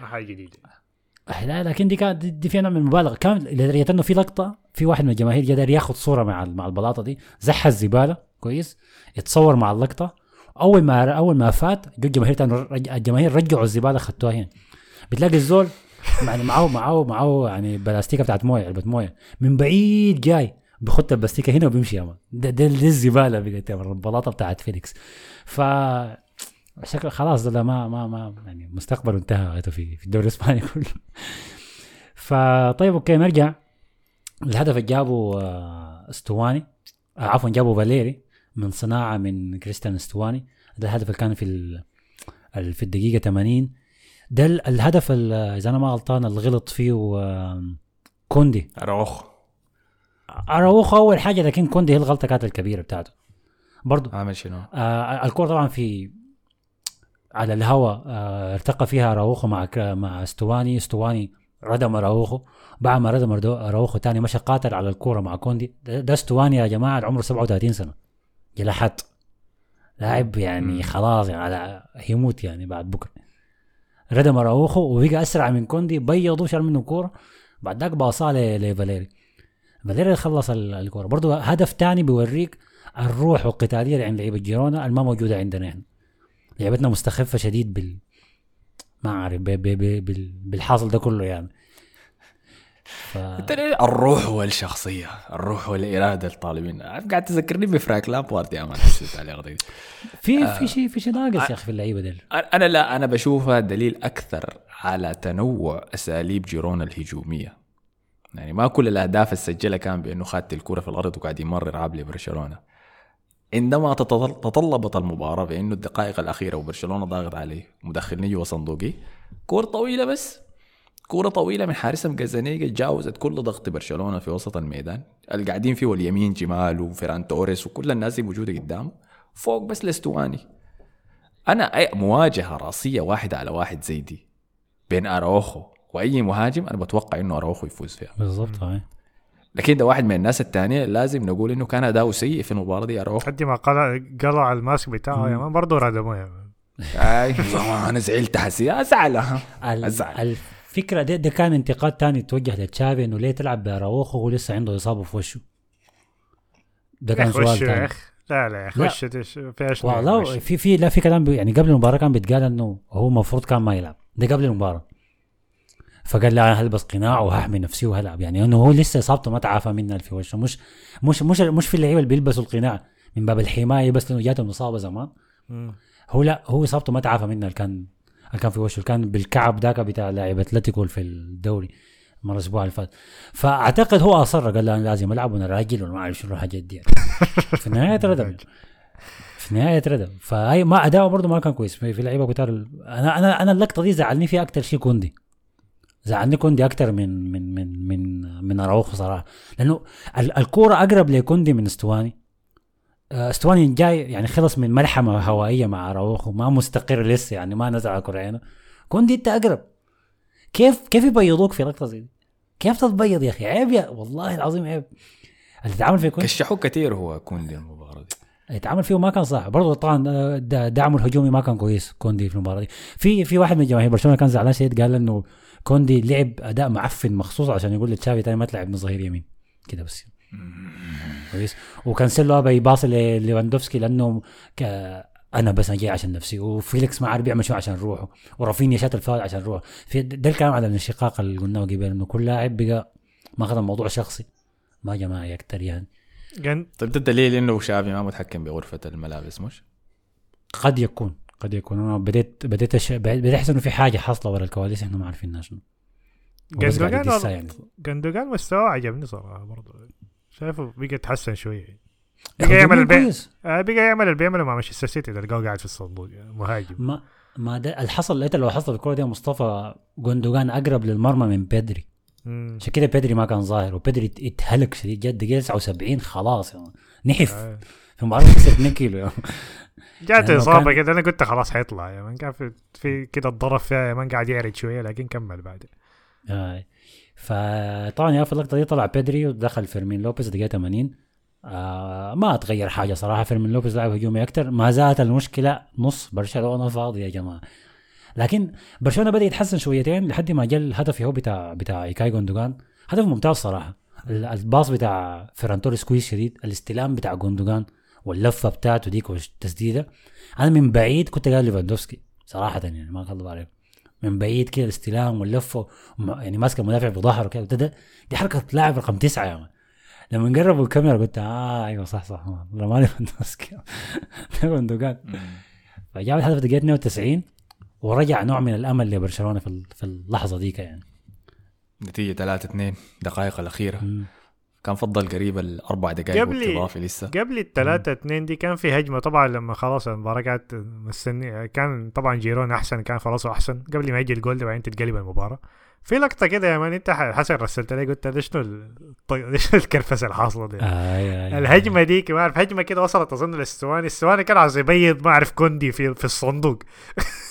ما حاجة جديدة. لا لكن دي كانت دي- فيها نوع من المبالغه كان لدرجة إنه في لقطة في واحد من الجماهير قدر ياخذ صورة مع مع البلاطة دي زحها الزباله كويس؟ يتصور مع اللقطة. أول ما أول ما فات جو الجماهير. الجماهير رجعوا الزبالة خدتوها هنا. بتلاقي الزول يعني معاه معاه معاه يعني بلاستيكة بتاعت موية علبة موية. من بعيد جاي بيخط البلاستيكة هنا وبيمشي يا man. ده, ده, ده الزبالة البلاطة بتاعت فيليكس ف شكله خلاص ده ما ما ما يعني مستقبله انتهى في في الدوري الإسباني كله. *laughs* فطيب okay نرجع. الهدف اللي جابه آه، استواني آه، عفوا جابه فاليري من صناعة من كريستيان استواني ده الهدف اللي كان في في الدقيقة 80 ده ال- الهدف ال- إذا أنا ما غلطان اللي غلط فيه آه، كوندي. أراوخ أراوخو أول حاجة لكن كوندي هي الغلطة كانت الكبيرة بتاعته. برضو عامل شنو؟ آه الكورة طبعا في على الهواء آه ارتقى فيها اراوخو مع مع استواني استواني ردم اراوخو بعد ما ردم اراوخو تاني مشى قاتل على الكورة مع كوندي. ده, استواني يا جماعة عمره 37 سنة. جلحت لاعب يعني خلاص يعني على هيموت يعني بعد بكرة. ردم اراوخو وبقى أسرع من كوندي بيضوا شال منه كورة. بعد ذاك باصاه لفاليري. فاليري خلص ال- الكورة. برضه هدف تاني بيوريك الروح والقتاليه اللي عند لعيبة جيرونا اللي ما موجودة عندنا إحنا. لعبتنا مستخفة شديد بال ما أعرف ب... ب... ب... بال... بالحاصل ده كله يعني. ف... الروح والشخصية الروح والإرادة الطالبين. قاعد تذكرني بفرانك لامبارد يا man؟ حسيت التعليق دي في في شيء في شيء ناقص يا أخي في اللعيبة دي أنا لا أنا بشوفها دليل أكثر على تنوع أساليب جيرونا الهجومية. يعني ما كل الأهداف السجلها كان بأنه خدت الكرة في الأرض وقاعد يمرر عاب لبرشلونه عندما تطلبت المباراة بانه الدقائق الأخيرة وبرشلونة ضاغط عليه مدخلني جوا صندوقي كورة طويلة بس. كورة طويلة من حارسهم جازانيجا تجاوزت كل ضغط برشلونة في وسط الميدان. اللي قاعدين فيه لامين جمال وفيران توريس وكل الناس دي موجودة قدامه. فوق بس لاستواني أنا اي مواجهة رأسية واحد على واحد زي دي بين أراوخو وأي مهاجم أنا بتوقع إنه أراوخو يفوز فيها. بالضبط لكن ده واحد من الناس الثانية لازم نقول إنه كان أداؤه سيء في المباراة دي اراوخو حد ما قلع قلع ال mask بتاعه يا man برضه ردموه يا man أنا زعلت حسي. ازعل أزعل. الفكرة ده, ده كان انتقاد تاني توجه لتشافي إنه ليه تلعب باراوخو وهو لسه عنده إصابة في وشه. ده كان سؤال وشه يا تاني. أخي. لا لا يا أخي لا. وشه ده ش- فيها والله؟ في في لا في كلام يعني قبل المباراة كان بيتقال إنه هو المفروض كان ما يلعب. ده قبل المباراة. فقال لا أنا هلبس قناع وهحمي نفسي وهلعب؟ يعني إنه هو لسه إصابته ما تعافى منها في وشه مش مش مش مش في اللعيبة اللي بيلبسوا القناع من باب الحماية بس لأنه جاتهم إصابة زمان. هو لا هو إصابته ما تعافى منها اللي كان اللي كان في وشه. اللي كان بالكعب ذاك بتاع لاعب أتلتيكو في الدوري مرة الأسبوع اللي فات. فأعتقد هو أصر قال لا أنا لازم ألعب وأنا راجل وما أعرف شنو الحاجات دي. *laughs* في النهايه ردم. في النهايه ردم. فهي ما أداؤه برضه ما كان كويس. في في لعيبة كتار أنا أنا أنا اللقطة دي زعلني فيها أكثر شيء كوندي. زعلني كوندي أكثر من من من من من أراوخو صراحة. لأنه ال- الكورة أقرب لكوندي من استواني آه، استواني جاي يعني خلص من ملحمة هوائية مع أراوخو ما مستقر لسه يعني ما نزل على كوريانا. كوندي أنت أقرب. كيف كيف يبيضوك في لقطة زي دي؟ كيف تتبيض يا أخي؟ عيب يا والله العظيم عيب. اللي اتعامل في كوندي كشحوه كثير هو كوندي المباراة دي. اتعامل فيه ما كان صح. برضه طبعا آه، دعمه الهجومي ما كان كويس كوندي في المباراة دي. في في واحد من جماهير برشلونة كان زعلان شديد قال إنه كوندي لعب أداء معفن مخصوص عشان يقول لتشافي تاني ما تلعبني ظهير يمين. كده بس. كويس. وكانسيلو ابى يباصي لليفاندوفسكي لأنه ك... أنا بس أنا جاي عشان نفسي. وفيليكس ما عارف بيعمل شو عشان روحه. ورافينيا شات الفاول عشان روحه. في ده الكلام على الانشقاق اللي قلناه قبل إنه كل لاعب بقى ماخذ الموضوع شخصي. ما جماعي أكثر يعني. طيب ده الدليل إنه شافي ما متحكم بغرفة الملابس مش؟ قد يكون. قد يكون أنا بديت بديت أش... بديت أحس إنه في حاجة حاصلة ورا الكواليس إحنا ما عارفين شنو جندوجان يعني جندوجان مستواه عجبني صراحة برضه شايفه بقى يتحسن شوية هو بقى يعمل البيع. آه، بقى يعمل اللي بيعمله مع مانشستر سيتي تلقاه قاعد في الصندوق يعني مهاجم ما ما ده الحصل لقيت لو حصل الكوره دي مصطفى جوندوجان أقرب للمرمى من بيدري. عشان كده بيدري ما كان ظاهر وبيدري ات- اتهلك شديد جد دقيقة 79 خلاص يعني نحف آه. في المباراه خسر 2 كيلو يعني. جات إصابة كده أنا قلت خلاص حيطلع يا man كان في, في كده الضرب فيها يا man قاعد يعرج شوية لكن كمل بعد آه. فطبعا يا في اللقطة دي طلع بيدري ودخل فيرمين لوبيز دقيقة 80 آه ما تغير حاجة صراحة فيرمين لوبيز لاعب هجومي أكثر ما زالت المشكلة نص برشلونة فاضي يا جماعة. لكن برشلونة بدأ يتحسن شويتين لحد ما جاء الهدف هو بتاع بتاع إيكاي جوندوجان هدف ممتاز صراحة. ال- ال pass بتاع فيران توريس كويس شديد الاستلام بتاع جوندوجان واللفة بتاعته ديك والتسديده أنا من بعيد كنت قال ليفاندوفسكي صراحة يعني ما اكذب عليك من بعيد كده الاستلام واللفة يعني ماسك المدافع بظهره كده ده- ده دي حركة لاعب رقم تسعة يا مان. لما قربوا الكاميرا قلت آه أيوه صح صح. رماني ليفاندوفسكي. *laughs* ده جوندوجان فجاب الهدف دقيقة 92 ورجع نوع من الأمل لبرشلونة في في اللحظة ديك يعني. نتيجة 3 2 دقائق الأخيرة. كان فضل قريب الأربع دقائق قبل- اضافي لسه. قبل الثلاثة اتنين دي كان في هجمة طبعا لما خلاص المباراة كانت مستني كان طبعا جيرون أحسن كان فرصه أحسن قبل ما يجي الجول ده بعدين تتقلب المباراة. في لقطة كده يا مان أنت حسن رسلت لي قلت ده شنو *laughs* شنو الكرفسة الحاصلة دي؟ آي الهجمة ديك ما أعرف هجمة كده وصلت أظن للسواني السواني كان عايز يبيض ما أعرف كوندي في في الصندوق. *laughs*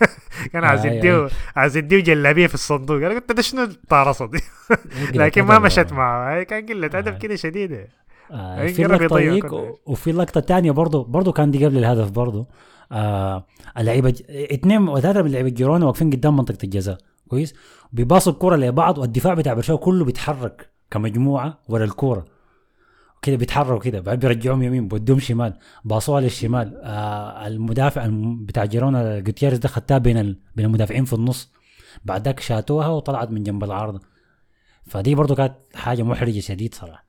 *laughs* كان عايز آي يديه عايز يديه جلابية في الصندوق. أنا قلت ده شنو الطارصة دي؟ *laughs* لكن ما مشت معه. هاي كان قلة أدب آي. كده شديدة. آه في كل و- وفي لقطة تانية برضو برضو كان دي قبل الهدف برضو. آه اللعيبة ج- اثنين وثلاثة من لعيبة جيرونا واقفين قدام منطقة الجزاء. كويس؟ بيباصوا الكرة لبعض والدفاع بتاع برشلونة كله بيتحرك كمجموعة ورا الكرة كده بيتحركوا كده بعد بيرجعوهم يمين بودوهم شمال باصوها للشمال. آه المدافع الم- بتاع جيرونا جوتيريز ده خدتها بين. بين المدافعين في النص. بعد ذاك شاتوها وطلعت من جنب العارضة فدي برضو كانت حاجة محرجة شديد صراحة.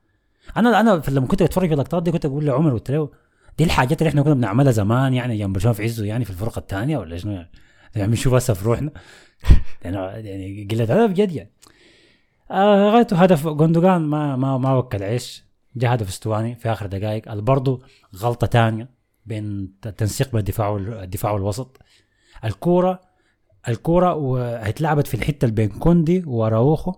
أنا أنا لما كنت اتفرج في اللقطات دي كنت أقول لعمر قلت له دي الحاجات اللي إحنا كنا بنعملها زمان يعني جنب برشلونه في عزه يعني في الفرقة الثانية ولا شنو؟ يعني يعني بنشوف هسه في روحنا. *laughs* يعني يعني قلة أدب جد يعني. آه غايته هدف جوندوجان ما ما ما وكل عيش. جاء هدف أستواني في آخر دقائق. برضه غلطة ثانية بين ت- تنسيق بين الدفاع وال- الدفاع والوسط. الكورة الكورة واتلعبت في الحتة اللي بين كوندي وراوخو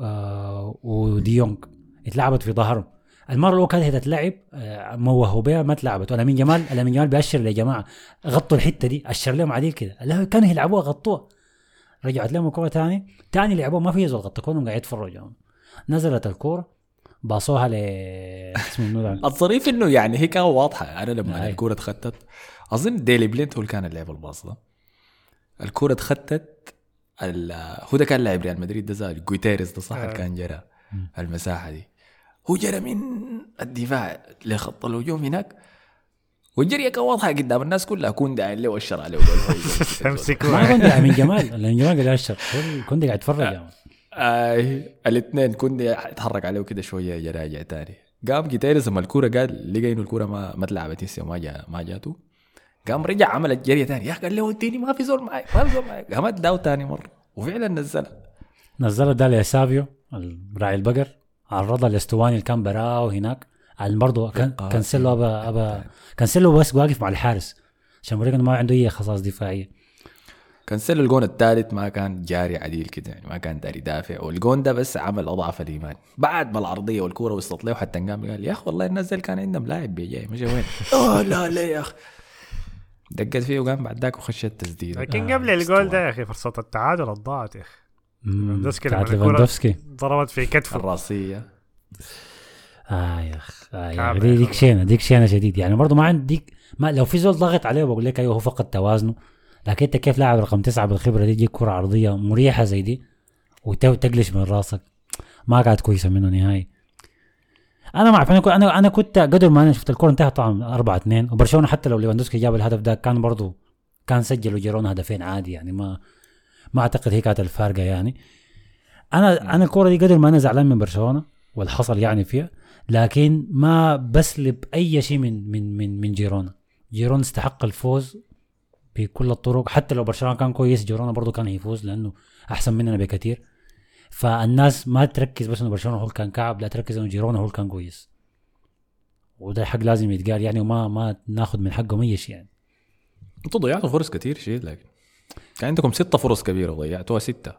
آه وديونج اتلعبت في ظهرهم. المرة الأولى كانت هتتلعب آه، موهوا بها ما اتلعبت. ولا من جمال ولا من جمال بيأشر يا جماعة. غطوا الحتة دي أشر لهم عديل كده. لا كانوا يلعبوها غطوها. رجعت لهم الكورة تاني. تاني لعبوها ما في زول غطى كونهم قاعد يتفرجوا. نزلت الكورة. باصوها ل اسمه؟ الظريف إنه يعني هي كانت واضحة. أنا لما أي. الكورة اتخطت أظن ديلي بلينت هو اللي كان اللعب الباص ده. الكورة اتخطت ال- هو ده كان لاعب ريال مدريد ده زاد جويتيريز ده صح؟ اللي كان جرى المساحة دي. هو جرى من الدفاع لخط الهجوم هناك. والجريه كان واضحة قدام الناس كلها. كون داعي له والشر عليه تمسكوا *laughs* ما كوندي من جمال. من جمال قاعد يأشر كل- كوندي قاعد يتفرج يعني. آه الاثنين كنت اتحرك عليه كده شوية راجع تاني. قام جوتيريز لما الكورة قال لقى إنه الكورة ما ما اتلعبت هسه وما جا ما جاته قام رجع عمل الجريه تاني. يا قال له اديني ما في زول معي ما في زول معي. قام اداه تاني مرة وفعلا نزلها نزلها ده لسافيو راعي البقر عرضها لستواني اللي كان براه هناك. برضه كان كانسيلو ابا ابا كانسيلو بس واقف مع الحارس عشان يوريك انه ما عنده أي خصائص دفاعية. كانسيلو الجون الثالث ما كان جاري عديل كده يعني ما كان داري يدافع والجون ده بس عمل أضعف الإيمان. بعد ما العرضية والكورة وصلت له حتى قام قال يا أخي والله الناس دي كان عندهم لاعب بيجي مش وين؟ *laughs* آه لا لا يا أخي. دقت فيه وقام بعد ذاك وخش التسديد. لكن آه، قبل الجول ده يا أخي فرصة التعادل ضاعت يا أخي. ليفاندوفسكي بتاعت ضربت في كتفه. الراسية. آه يا أخ آه يا دي- ديك. شينة ديك شينة شديد. يعني برضه ما عندك ما لو في زول ضغط عليه بقول لك أيوه هو فقد توازنه. لكن انت كيف لاعب رقم تسعة بالخبرة دي تجيك كرة عرضية مريحة زي دي وتقلش من راسك. ما كانت كويسة منه نهائي. أنا ما أعرف أنا أنا كنت قدر ما أنا شفت الكرة انتهت طبعا 4 2 وبرشلونة حتى لو ليفاندوفسكي جاب الهدف ده كان برضه كان سجل وجيرونا هدفين عادي يعني. ما ما أعتقد هي كانت الفارقة يعني. أنا أنا الكوره دي قدر ما أنا زعلان من برشلونة واللي حصل يعني فيها لكن ما بسلب أي شيء من من من من جيرونا. جيرونا استحق الفوز بكل الطرق حتى لو برشلونة كان كويس جيرونا برضه كان هيفوز لأنه أحسن مننا بكثير فالناس ما تركز بس إنه برشلونة هو كان كعب لا تركز إنه جيرونا هو كان كويس. وده حق لازم يتقال يعني وما ما ناخذ من حقهم اي شيء يعني أنتوا ضيعتوا فرص كتير شيء لكن كان عندكم ستة فرص كبيرة ضيعتوها ستة.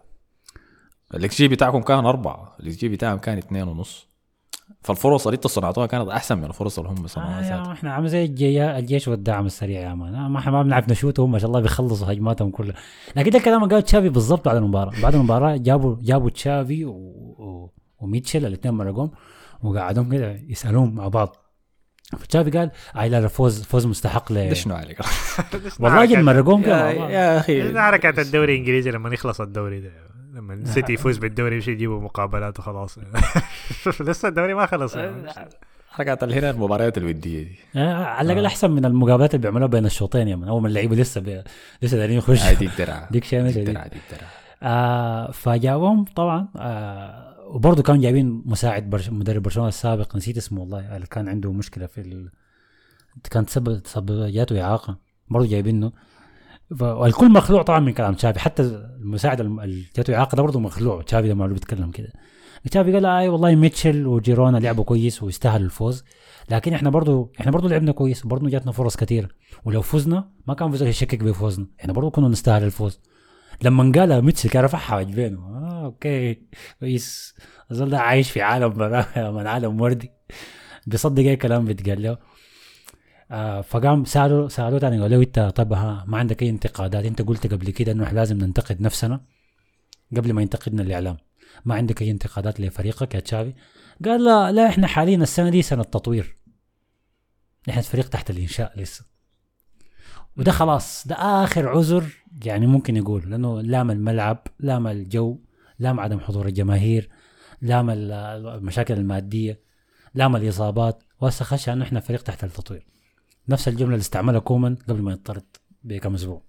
الإكس جي بتاعكم كان أربعة الإكس جي بتاعهم كان اثنين ونص. فالفرص اللي أنتوا صنعتوها كانت أحسن من الفرص اللي هم آه صنعوها. ذاتها. إحنا عامل زي الجي- الجيش والدعم السريع يا man آه، ما إحنا ما بنعرف نشوت وهم ما شاء الله بيخلصوا هجماتهم كلها. لكن ده الكلام اللي قال تشافي بالضبط بعد المباراة. بعد المباراة جابوا جابوا تشافي و... و... وميتشل الاثنين مرقوم وقعدهم كده يسالون مع بعض. فتشافي قال اي لا لا، فوز فوز مستحق ل ده شنو عليك والله جد مرقوم كده يا, أخي ده حركة الدوري الإنجليزي لما يخلص الدوري ده. لما السيتي يفوز بالدوري يمشي يجيبوا مقابلات وخلاص. *laughs* لسه الدوري ما خلص حركات هنا المباريات الودية دي. آه، على الأقل أحسن من المقابلات اللي بيعملوها بين الشوطين يا أول ما اللعيبة لسه بي... لسه دايرين يخشوا. هاي دي الدرعة *laughs* ديك شيء دي دي. آه فجابهم طبعا آه وبرضه كانوا جايبين مساعد برش مدرب برشلونة السابق نسيت اسمه والله اللي كان عنده مشكلة في ال... كان تسبب تسبب جاته إعاقة. برضه جايبينه. والكل مخلوع طبعا من كلام تشافي. حتى المساعد الم- اللي جاته اعاقه ده برضه مخلوع. تشافي لما بيتكلم كده. تشافي قال أي والله ميتشل وجيرونا لعبوا كويس ويستاهل الفوز. لكن إحنا برضه إحنا برضه لعبنا كويس. وبرضه جاتنا فرص كثير ولو فزنا ما كان في يشكك بفوزنا. إحنا برضه كنا نستاهل الفوز. لما قالها ميتشل كان رفع حاجبينه آه okay. كويس. الزول عايش في عالم *laughs* من عالم وردي. بيصدق أي كلام بيتقال له. آه فقام سالوا سألوه تاني قالوا له إنت طب ها ما عندك أي انتقادات؟ أنت قلت قبل كده إنه إحنا لازم ننتقد نفسنا قبل ما ينتقدنا الإعلام. ما عندك أي انتقادات لفريقك يا تشافي؟ قال لا لا إحنا حاليا السنة دي سنة تطوير. إحنا فريق تحت الإنشاء لسه. وده خلاص ده آخر عذر يعني ممكن يقول لأنه لام الملعب لام الجو لام عدم حضور الجماهير لام ال- المشاكل المادية لام الاصابات وهسه خش انه إحنا فريق تحت التطوير. نفس الجملة اللي استعملها كومان قبل ما يطرد بكم أسبوع.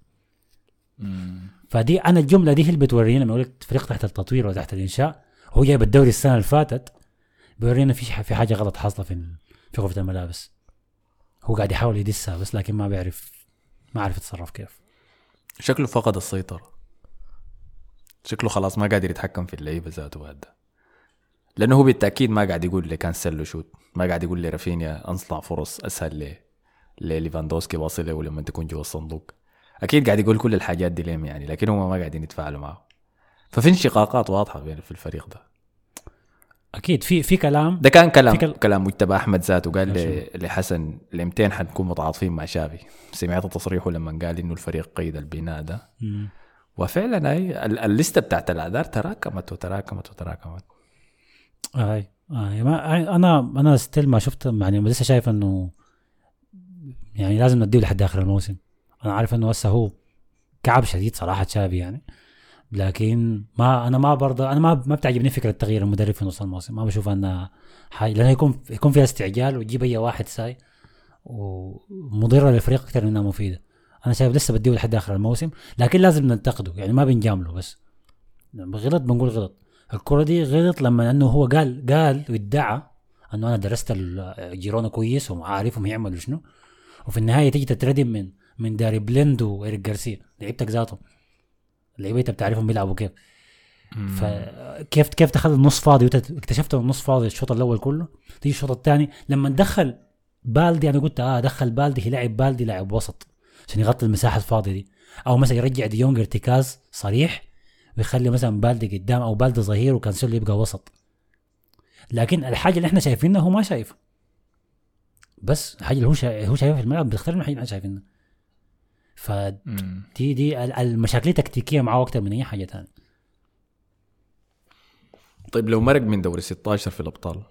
فدي أنا الجملة دي هي اللي بتورينا لما قلت فريق تحت التطوير وتحت الإنشاء. هو جايب الدوري السنة اللي فاتت بيورينا في في حاجة غلط حاصلة في في غرفة الملابس. هو قاعد يحاول يدسها بس لكن ما بيعرف ما عارف يتصرف كيف. شكله فقد السيطرة. شكله خلاص ما قادر يتحكم في اللعيبة ذاته بعد. ده لأنه هو بالتأكيد ما قاعد يقول لي كانسيلو شوت ما قاعد يقول لي رافينيا أنصنع فرص أسهل لي لليفاندوفسكي واصله ولما تكون جوا الصندوق. أكيد قاعد يقول كل الحاجات دي ليهم يعني لكن هم ما قاعدين يتفاعلوا معه. ففي انشقاقات واضحة بين في الفريق ده. أكيد في في كلام. ده كان كلام كل- كلام مجتبى أحمد ذاته. قال. لي لحسن لمتين حنكون متعاطفين مع شافي. سمعت تصريحه لما قال إنه الفريق قيد البناء ده. مم. وفعلا أي ال- الليستة بتاعت الاعذار تراكمت وتراكمت وتراكمت. أي أي. ما أنا أنا ستيل ما شفت يعني لسه شايف إنه يعني لازم نديه لحد آخر الموسم. أنا عارف إنه هسه هو كعب شديد صراحة تشافي يعني. لكن ما أنا ما برضه أنا ما ما بتعجبني فكرة تغيير المدرب في نص الموسم. ما بشوف انها حاجة لأنه يكون يكون فيها استعجال وتجيب أي واحد ساي ومضره للفريق أكثر منها مفيدة. أنا شايف لسه بديه لحد آخر الموسم لكن لازم ننتقده. يعني ما بنجامله بس. غلط بنقول غلط. الكرة دي غلط لما إنه هو قال قال وادعى إنه أنا درست جيرونا كويس وعارفهم يعملوا شنو. وفي النهاية تيجي تتردم من من ديلي بليند وإيريك جارسيا. لعيبتك ذاتهم. لعيبتك بتعرفهم بيلعبوا كيف فكيف كيف تخلي النص فاضي اكتشفت النص فاضي الشوط الأول كله؟ تيجي الشوط الثاني لما دخل بالدي أنا قلت آه دخل بالدي لاعب بالدي لاعب وسط. عشان يغطي المساحة الفاضية دي. أو مثلا يرجع ديونج ارتكاز صريح ويخلي مثلا بالدي قدام أو بالدي ظهير وكانسيلو يبقى وسط. لكن الحاجة اللي إحنا شايفينها هو ما شايفها. بس الحاجة اللي هو شا... هو شايفها في الملعب بتختلف من الحاجة اللي إحنا شايفينها فدي دي ال- المشاكل تكتيكيه معاه أكتر من أي حاجة ثانية طيب لو مرق من دوري 16 في الأبطال؟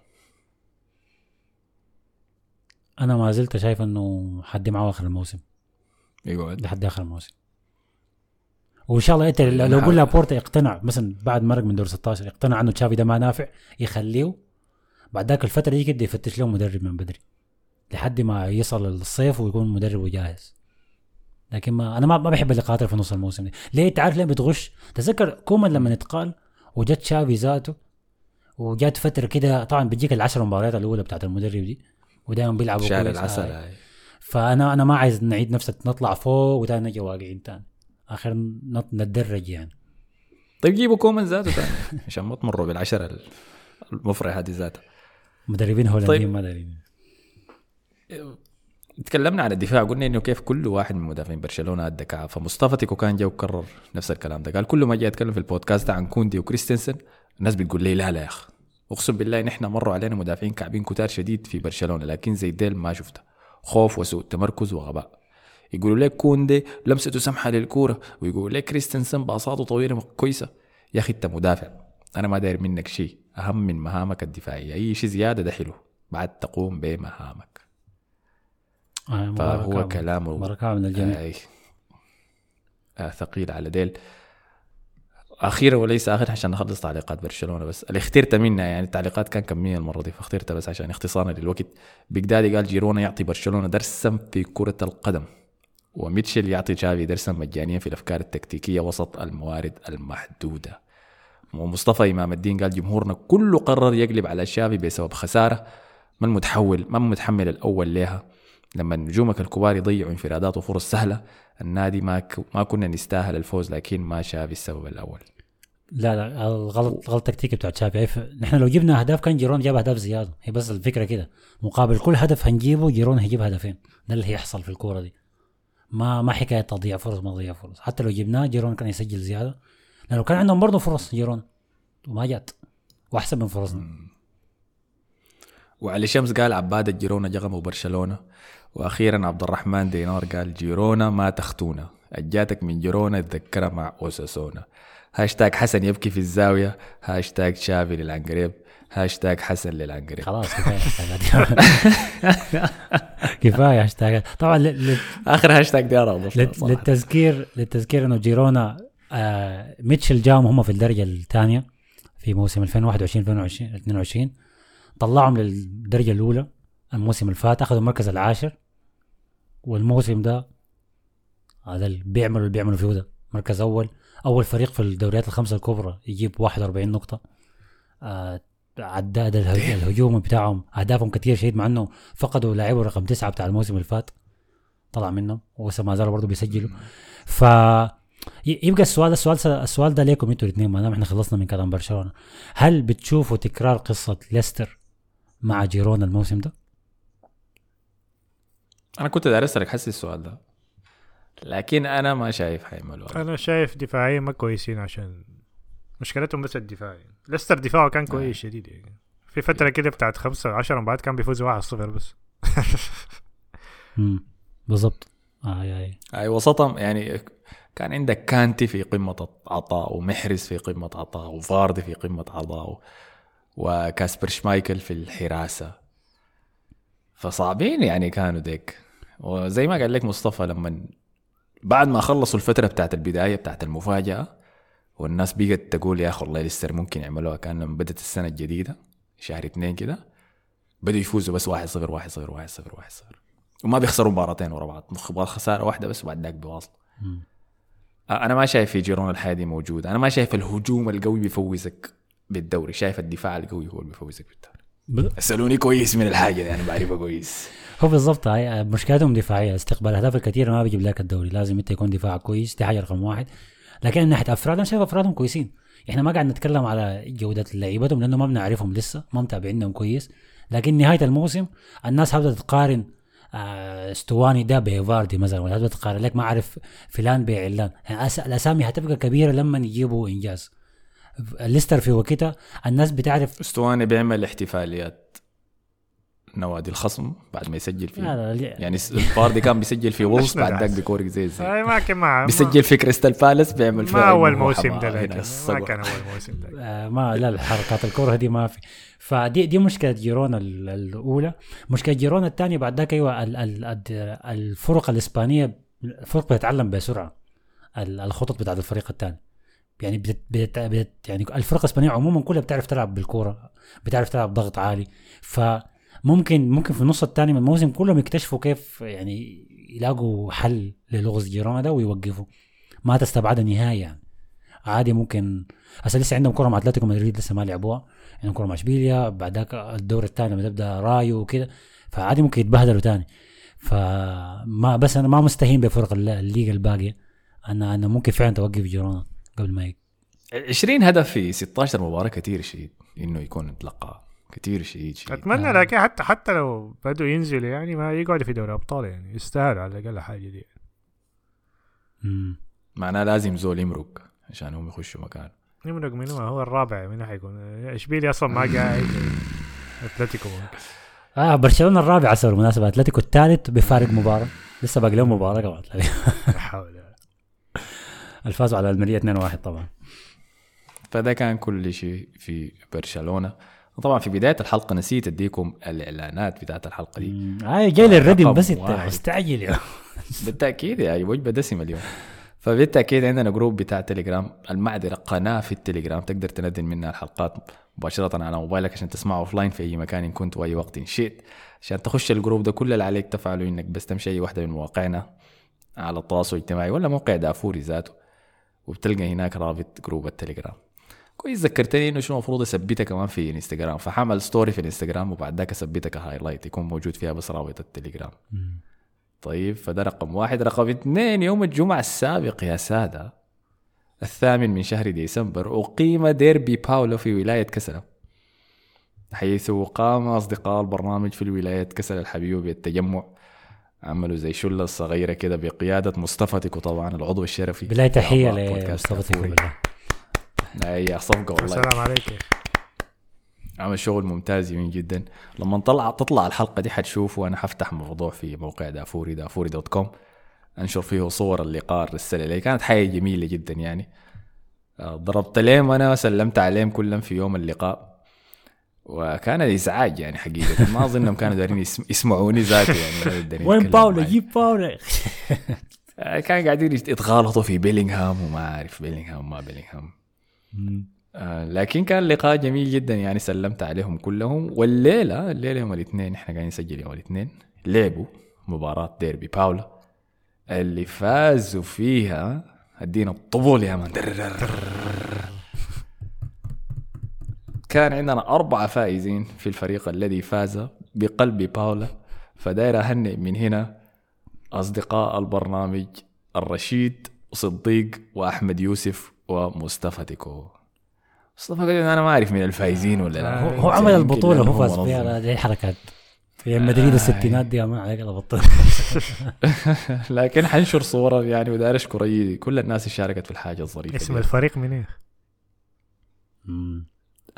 أنا ما زلت شايف إنه حدي معاه آخر الموسم. يقعد. لحد آخر الموسم. وإن شاء الله انت لو قلنا بورتا يقتنع مثلا بعد مرق من دور 16 يقتنع إنه تشافي ده ما نافع يخليه بعد ذاك الفترة دي كده يفتش له مدرب من بدري. لحد ما يصل الصيف ويكون مدربه جاهز لكن ما أنا ما بحب اللي في نص الموسم دي. ليه؟ تعرف ليه بتغش؟ تذكر كومان لما نتقال وجت شافي ذاته وجات فترة كده طبعا بتجيك العشر مباريات الأولى بتاعت المدرب دي ودائما بيلعبوا كويس. العسل آه. هاي. فانا أنا ما عايز نعيد نفس نطلع فوق وتاني نجي واقعين تاني. آخر نط- نتدرج يعني. طيب جيبوا كومان ذاته تاني. *laughs* عشان ما تمروا بالعشرة المفرحة دي ذاتها. مدربين هولنديين طيب. ما دارين. تكلمنا عن الدفاع قلنا إنه كيف كل واحد من مدافعين برشلونة ادى كعب فمصطفى تيكو كان جا وكرر نفس الكلام ده. قال كل ما جاي أتكلم في البودكاست عن كوندي وكريستنسن الناس بتقول لي لا لا يا أخي. أقسم بالله نحن مروا علينا مدافعين كعبين كتار شديد في برشلونة لكن زي ديل ما شفته. خوف وسوء تمركز وغباء. يقولوا لك كوندي لمسته سمحة للكورة؟ ويقولوا لك كريستنسن باصاته طويلة كويسة؟ يا أخي أنت مدافع. أنا ما داير منك شيء. أهم من مهامك الدفاعية. أي شيء زيادة ده حلو بعد تقوم بمهامك. آه فهو مباركة- كلامه مباركة من الجميع. آه آه ثقيل على ديل. أخيرا وليس آخر عشان نخلص تعليقات برشلونة بس اللي اخترت منها يعني التعليقات كان كميه المرة دي فاخترتها بس عشان اختصارا للوقت. بيجدادي قال جيرونا يعطي برشلونة درسا في كرة القدم وميتشل يعطي تشافي درسا مجانيا في الأفكار التكتيكية وسط الموارد المحدودة. ومصطفى إمام الدين قال جمهورنا كله قرر يقلب على شافي بسبب خسارة. ما المتحول ما المتحمل الأول لها؟ لما نجومك الكبار يضيعوا انفرادات وفرص سهلة النادي ما ك... ما كنا نستاهل الفوز لكن ما شاف السبب الأول. لا لا الغلط غلط تكتيكي بتاع تشافي. نحن لو جبنا اهداف كان جيرون جاب اهداف زيادة. هي بس الفكرة كده. مقابل كل هدف هنجيبه جيرون هيجيب هدفين. ده اللي هيحصل في الكورة دي. ما ما حكاية تضييع فرص ما تضيع فرص. حتى لو جبناه جيرون كان يسجل زيادة. لأنه كان عندهم برضه فرص جيرون. وما جات. وأحسن من فرصنا. وعلي شمس قال عبادة جيرونا جغموا برشلونة. وأخيرا عبد الرحمن دينار قال جيرونا ما تختونا أجاتك من جيرونا تذكرها مع أوساسونا. هاشتاج حسن يبكي في الزاوية. هاشتاج تشافي للعنقريب. هاشتاج حسن للعنقريب. خلاص كفاية *laughs* كفاية هاشتاجات طبعا ل- ل- آخر هاشتاج دي صراحة. للتذكير للتذكير إنه جيرونا آه ميتشل جاهم هم في الدرجة الثانية في موسم 2021 2022 22 طلعهم للدرجة الأولى الموسم اللي فات أخذوا المركز العاشر والموسم ده هذا اللي بيعملوا اللي بيعملوا فيه ده. مركز أول أول فريق في الدوريات الخمسة الكبرى يجيب 41 نقطة. آه عداد اله- الهجوم بتاعهم أهدافهم كثير شديد مع إنه فقدوا لاعبه رقم تسعة بتاع الموسم اللي فات طلع منهم ولسه ما زالوا برضه بيسجلوا. ف يبقى السؤال السؤال السؤال ده ليكم أنتوا الاثنين ما دام إحنا خلصنا من كلام برشلونة. هل بتشوفوا تكرار قصة ليستر مع جيرونا الموسم ده؟ أنا كنت دارس أسألك حسي السؤال ده. لكن أنا ما شايف حيعملوا أنا شايف دفاعيا ما كويسين عشان مشكلتهم بس الدفاع. يعني ليستر دفاعه كان كويس شديد يعني. في فترة كده بتاعت خمسة عشر مباريات كان بيفوزوا 1-0 بس. *laughs* امم بالضبط. آه آي. أي وسطهم يعني كان عندك كانتي في قمة عطاء ومحرز في قمة عطاء وفاردي في قمة عطاء وكاسبر شمايكل في الحراسة. فصعبين يعني كانوا ديك. وزي ما قال لك مصطفى لما بعد ما خلصوا الفترة بتاعت البداية بتاعت المفاجأة والناس بقت تقول يا أخي والله لسه ممكن يعملوها كان لما بدت السنة الجديدة شهر اثنين كده بدوا يفوزوا بس 1-0 1-0 1-0 1-0 وما بيخسروا مباراتين ورا بعض. خسارة واحدة بس وبعد ذاك بيواصل مم. أنا ما شايف في جيرون الحياة دي موجود. أنا ما شايف الهجوم القوي بيفوزك. بالدوري شايف الدفاع القوي هو اللي بيفوزك بالدوري ب- أسألوني كويس من الحاجة دي أنا بعرفها كويس. هو بالضبط هاي مشكلتهم دفاعية. استقبال الاهداف الكثيره ما بيجيب لك الدوري لازم أنت يكون دفاعك كويس دي حاجة رقم واحد. لكن من ناحية افراد أنا شايف أفرادهم كويسين. إحنا ما قاعد نتكلم على جودة لعيبتهم لأنه ما بنعرفهم لسه ما متابعينهم كويس. لكن نهاية الموسم الناس حابة تقارن آه، استواني ده بفاردي مثلا ولا تقارن. لك ما أعرف فلان بعلان. يعني الأسامي هتبقى كبيرة لما يجيبوا إنجاز. ليستر في وقتها الناس بتعرف استواني بيعمل احتفاليات نوادي الخصم بعد ما يسجل فيه. لا لا يعني الفاردي كان بيسجل في *laughs* وولز بعد؟ ذاك بيكورك زي زي. هاي ما كان مع بيسجل في كريستال بالاس بيعمل ما أول موسم ده ما. كان أول موسم ده *laughs* آه، ما لا الحركات الكره دي ما في. فدي دي مشكلة جيرونا ال- الأولى. مشكلة جيرونا الثانية بعد ذاك أيوه ال- ال- الد- الفرق الإسبانية الفرق بتتعلم بسرعة. ال- الخطط بتاعت الفريق الثاني. يعني بت بت بت يعني الفرق الإسبانية عموما كلها بتعرف تلعب بالكورة بتعرف تلعب ضغط عالي. فممكن ممكن في النص الثاني من الموسم كلهم يكتشفوا كيف يعني يلاقوا حل للغز جيرونا ده ويوقفوا. ما تستبعد نهائي يعني. عادي ممكن هسه لسه عندهم كرة مع أتلتيكو مدريد لسه ما لعبوها. عندهم كرة مع إشبيليا بعد الدور الثاني لما تبدأ رايو وكده. فعادي ممكن يتبهدلوا تاني. فما بس أنا ما مستهين بفرق الل- الليغا الباقية. أنا أنا ممكن فعلا توقف جيرونا قبل ما يك. 20 هدف في 16 مباراة كثير شديد إنه يكون اتلقى كثير شديد شديد. أتمنى لكن حتى حتى لو بدوا ينزلوا يعني ما يقعدوا في دوري أبطال يعني يستاهلوا على الأقل حاجة دي. مم. معناه لازم زول يمرق عشان هم يخشوا مكان. نمرق من هو هو الرابع من حيكون اشبيلي أصلا ما قاعد. أتلتيكو آه برشلونة الرابع على بالمناسبة. أتلتيكو الثالث بفارق مباراة. لسه باقي لهم مباراة كمان. لا حول. الفازوا على المريه 2-1 طبعا. فده كان كل شيء في برشلونة. وطبعا في بداية الحلقة نسيت أديكم الإعلانات بتاعت الحلقة دي. مم. آه جاي رقم بس انت. مستعجل يا بالتأكيد يعني وجبة دسمة اليوم. فبالتأكيد عندنا جروب بتاع تليجرام المعذره قناه في التليجرام. تقدر تنزل منها الحلقات مباشرة على موبايلك عشان تسمعه offline في أي مكان إن كنت وأي وقت إن شئت. عشان تخش ال group ده كل اللي عليك تفعله إنك بس تمشي أي واحدة من مواقعنا على التواصل الاجتماعي ولا موقع دافوري ذاته. وبتلقى هناك رابط group التليجرام. كويس ذكرتني إنه شنو المفروض اثبتها كمان في إنستغرام. فحعمل story في الانستغرام وبعد ذاك اثبتها ك highlight يكون موجود فيها بس رابط التليجرام. طيب فده رقم واحد. رقم اثنين يوم الجمعة السابق يا سادة الثامن من شهر ديسمبر أقيم ديربي باولو في ولاية كسلا حيث قام أصدقاء البرنامج في الولاية كسلا الحبيبة بالتجمع. عملوا زي شلة صغيرة كده بقيادة مصطفى تيكو طبعا العضو الشرفي بالله تحية لمصطفى. تيكو أي صفقة والله. السلام عليك. عمل شغل ممتاز جميل جدا. لما طلع تطلع الحلقة دي حتشوفوا وأنا حفتح موضوع في موقع دافوري دافوري dot com. أنشر فيه صور اللقاء الرسالة اللي كانت حاجة جميلة جدا يعني. آه، ضربت لهم أنا وسلمت عليهم كلهم في يوم اللقاء. وكان إزعاج يعني حقيقة. *laughs* ما أظنهم كانوا دارين يسم- يسمعوني ذاته يعني وين باولا. جيب باولا *laughs* كانوا قاعدين يتغالطوا في بيلينغهام وما أعرف بيلينغهام ما بيلينغهام. آه، لكن كان لقاء جميل جدا يعني سلمت عليهم كلهم. والليلة الليلة يوم الاثنين إحنا قاعدين نسجل يوم الاثنين لعبوا مباراة ديربي باولا اللي فازوا فيها ادينا الطبول يا مان كان عندنا أربعة فائزين في الفريق الذي فاز بقلب باولا فداير أهنئ من هنا أصدقاء البرنامج الرشيد صديق وأحمد يوسف ومصطفى تيكو مصطفى أنا ما أعرف من الفايزين ولا لا هو هو عمل لأنه هو فاز. فيها لا، دي حركات في مدريد الستينات دي ما عليك إلا بطل *laughs* لكن حنشر صورة يعني وداير اشكر كل الناس اللي شاركت في الحاجة الظريفة اسم. الفريق من إيه؟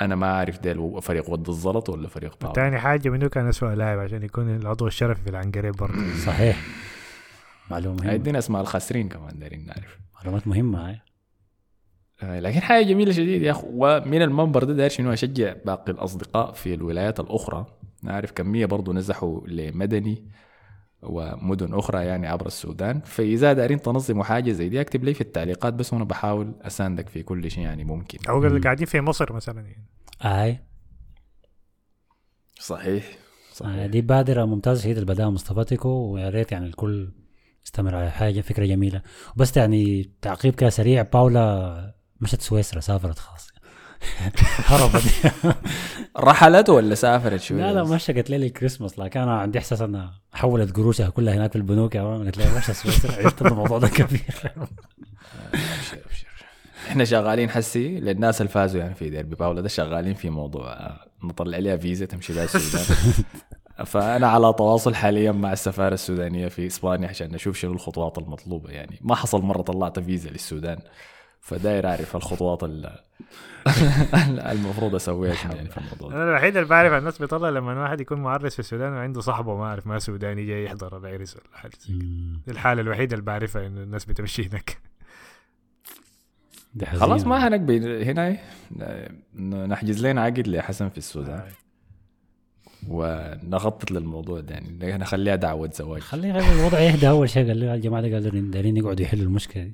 أنا ما أعرف ده فريق ود الزلط ولا فريق باور تاني حاجة منو كان أسوأ لاعب عشان يكون العضو الشرفي في العنقريب برضه؟ صحيح. معلومة مهمة. هيدينا أسماء الخاسرين كمان دايرين نعرف. معلومات مهمة هاي. آه، لكن حاجة جميلة شديد يا أخو. ومن المنبر ده داير شنو اشجع باقي الأصدقاء في الولايات الأخرى. نعرف كمية برضو نزحوا لمدني. ومدن أخرى يعني عبر السودان. فإذا دارين تنظموا حاجة زي دي أكتب لي في التعليقات بس وأنا بحاول أساندك في كل شيء يعني ممكن. أو اللي قاعدين في مصر مثلا يعني. هاي صحيح آه، صحيح دي بادرة ممتازة شديد اللي بداها مصطفى تيكو ويا ريت يعني الكل يستمر على حاجة فكرة جميلة. بس يعني تعقيب كده سريع باولا مشت سويسرا سافرت خلاص. *laughs* هربت. رحلت ولا سافرت شوية لا لا مشى قالت لي الكريسماس لكن أنا عندي إحساس أنها حولت قروشها كلها هناك في البنوك يا مان قالت لي مشى سويسرا عرفت الموضوع ده *laughs* كبير. أبشر أبشر. إحنا شغالين حسي للناس اللي فازوا يعني في ديربي باولا ده شغالين في موضوع آه، نطلع لها فيزا تمشي بها السودان. *laughs* فأنا على تواصل حاليا مع السفارة السودانية في إسبانيا عشان نشوف شنو الخطوات المطلوبة يعني. ما حصل مرة طلعت فيزا للسودان. فداير أعرف الخطوات ال- *laughs* المفروض أسويها شنو يعني في الموضوع. أنا الوحيد اللي بعرف الناس بيطلع لما واحد يكون معرس في السودان وعنده صاحبه ما أعرف ما سوداني جاي يحضر العرس ولا حاجة زي كده. دي الحالة الوحيدة اللي بعرفها إنه الناس بتمشي هناك. خلاص ما هنقبل هنا إيه؟ نحجز لنا عقد لحسن في السودان ونخطط للموضوع ده يعني نخليها دعوة زواج خلي خلي الوضع يهدى أول شيء قال لي الجماعه قالوا دايرين يقعدوا يحلوا المشكلة دي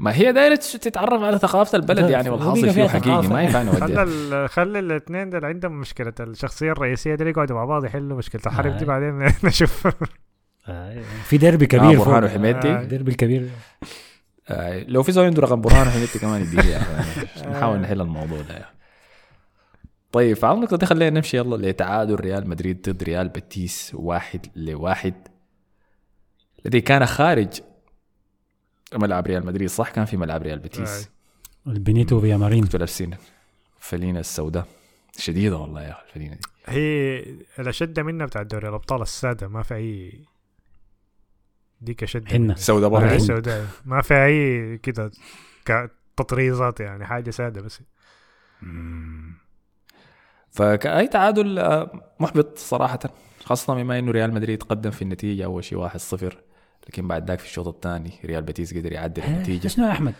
ما هي دايرة تتعرف على ثقافة البلد يعني والحاصل فيه فيها حقيقي. ما ينفع نوديها ال- خلى الاثنين دول عندهم مشكلة الشخصية الرئيسية دي يقعدوا مع بعض يحلوا مشكلة الحرب دي آه. بعدين *laughs* نشوف آه، في ديربي آه كبير برهان فوق. وحميدتي آه. الديربي الكبير آه لو في زول عنده رقم برهان وحميدتي كمان يديه. *laughs* عشان نحاول نحل الموضوع ده أخي. طيب فعلى النقطة دي خلينا نمشي يلا لتعادل ريال مدريد ضد ريال بتيس واحد لواحد الذي كان خارج ملعب ريال مدريد صح؟ كان في ملعب ريال بتيس البينيتو فيامارين كنتوا لابسين الفلينة السوداء. شديدة والله يا أخي الفلينة دي هي الأشد منها بتاع دوري الأبطال السادة ما في أي ديك أشد حنة. منها. سوداء برضه. السوداء ما في أي كده كتطريزات يعني حاجة سادة بس. فكأي تعادل آه، محبط صراحة خاصة بما إنه ريال مدريد قدم في النتيجة أول شيء 1-0 لكن بعد ذاك في الشوط الثاني ريال بيتيس قدر يعدل النتيجة. شنو يا أحمد؟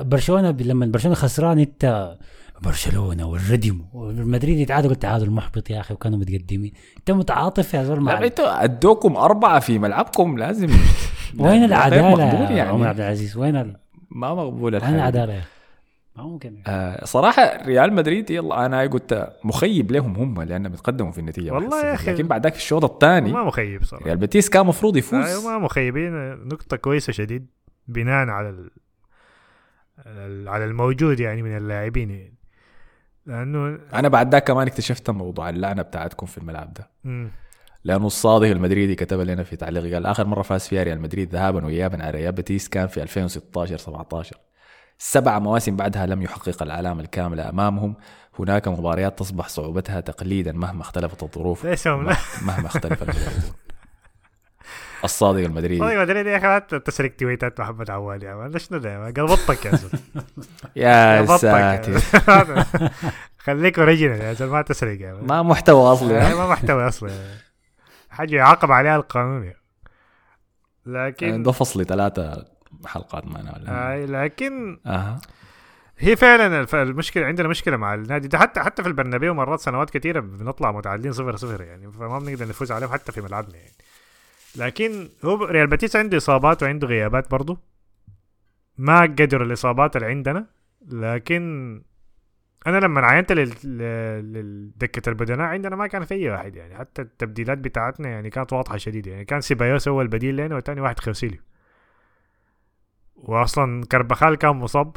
برشلونة لما برشلونة خسران أنت برشلونة والردم ومدريد يتعادل قلت تعادل محبط يا أخي وكانوا متقدمين. أنت متعاطف يا زول لا أنتوا أدوكم أربعة في ملعبكم لازم *laughs* وين العدالة مقبول يا عمر يعني عبد العزيز؟ وين ال... ما مقبول وين الحال. العدالة يا أخي؟ آه صراحة ريال مدريد يلا أنا قلت مخيب لهم هم لأنهم بيتقدموا في النتيجة والله 1-0. يا أخي. لكن بعد ذاك في الشوط الثاني ما مخيب صراحة ريال بيتيس كان مفروض يفوز أيوه ما مخيبين نقطة كويسة شديد بناء على ال... على الموجود يعني من اللاعبين يعني. لأنه أنا بعد ذاك كمان اكتشفت موضوع اللعنة بتاعتكم في الملعب ده. لأنه الصادق المدريدي كتب لنا في تعليق قال آخر مرة فاز فيها ريال مدريد ذهابا وايابا على ريال بيتيس كان في 2016 17 سبع مواسم بعدها لم يحقق العلامه الكامله أمامهم هناك مباريات تصبح صعوبتها تقليدا مهما اختلفت الظروف ليش مهما اختلف الصادق المدريدي والله مدريد يا أخي تسرق تويتات محمد عوال يا man شنو ده يا man؟ قلبطك يا زلمة *laughs* يا ساتر. *laughs* خليك original يا زلمة ما تسرق يا. ما محتوى أصلي ها؟ ما محتوى أصلا حاجة يعاقب عليها القانون. لكن ده فصلي ثلاثة حلقات معنا ولا هاي لكن أها. هي فعلا المشكلة عندنا مشكلة مع النادي ده. حتى حتى في البرنابيو مرات سنوات كثيره بنطلع متعادلين صفر صفر يعني فما بنقدر نفوز عليهم حتى في ملعبنا يعني. لكن هو ريال بيتيس عنده إصابات وعنده غيابات برضه ما قدر الإصابات اللي عندنا. لكن أنا لما عينت للدكة البدلاء عندنا ما كان في أي واحد يعني. حتى التبديلات بتاعتنا يعني كانت واضحة شديدة يعني. كان سيبايوس هو البديل لنا وثاني واحد خوسيليو واصلا كربخال كان مصاب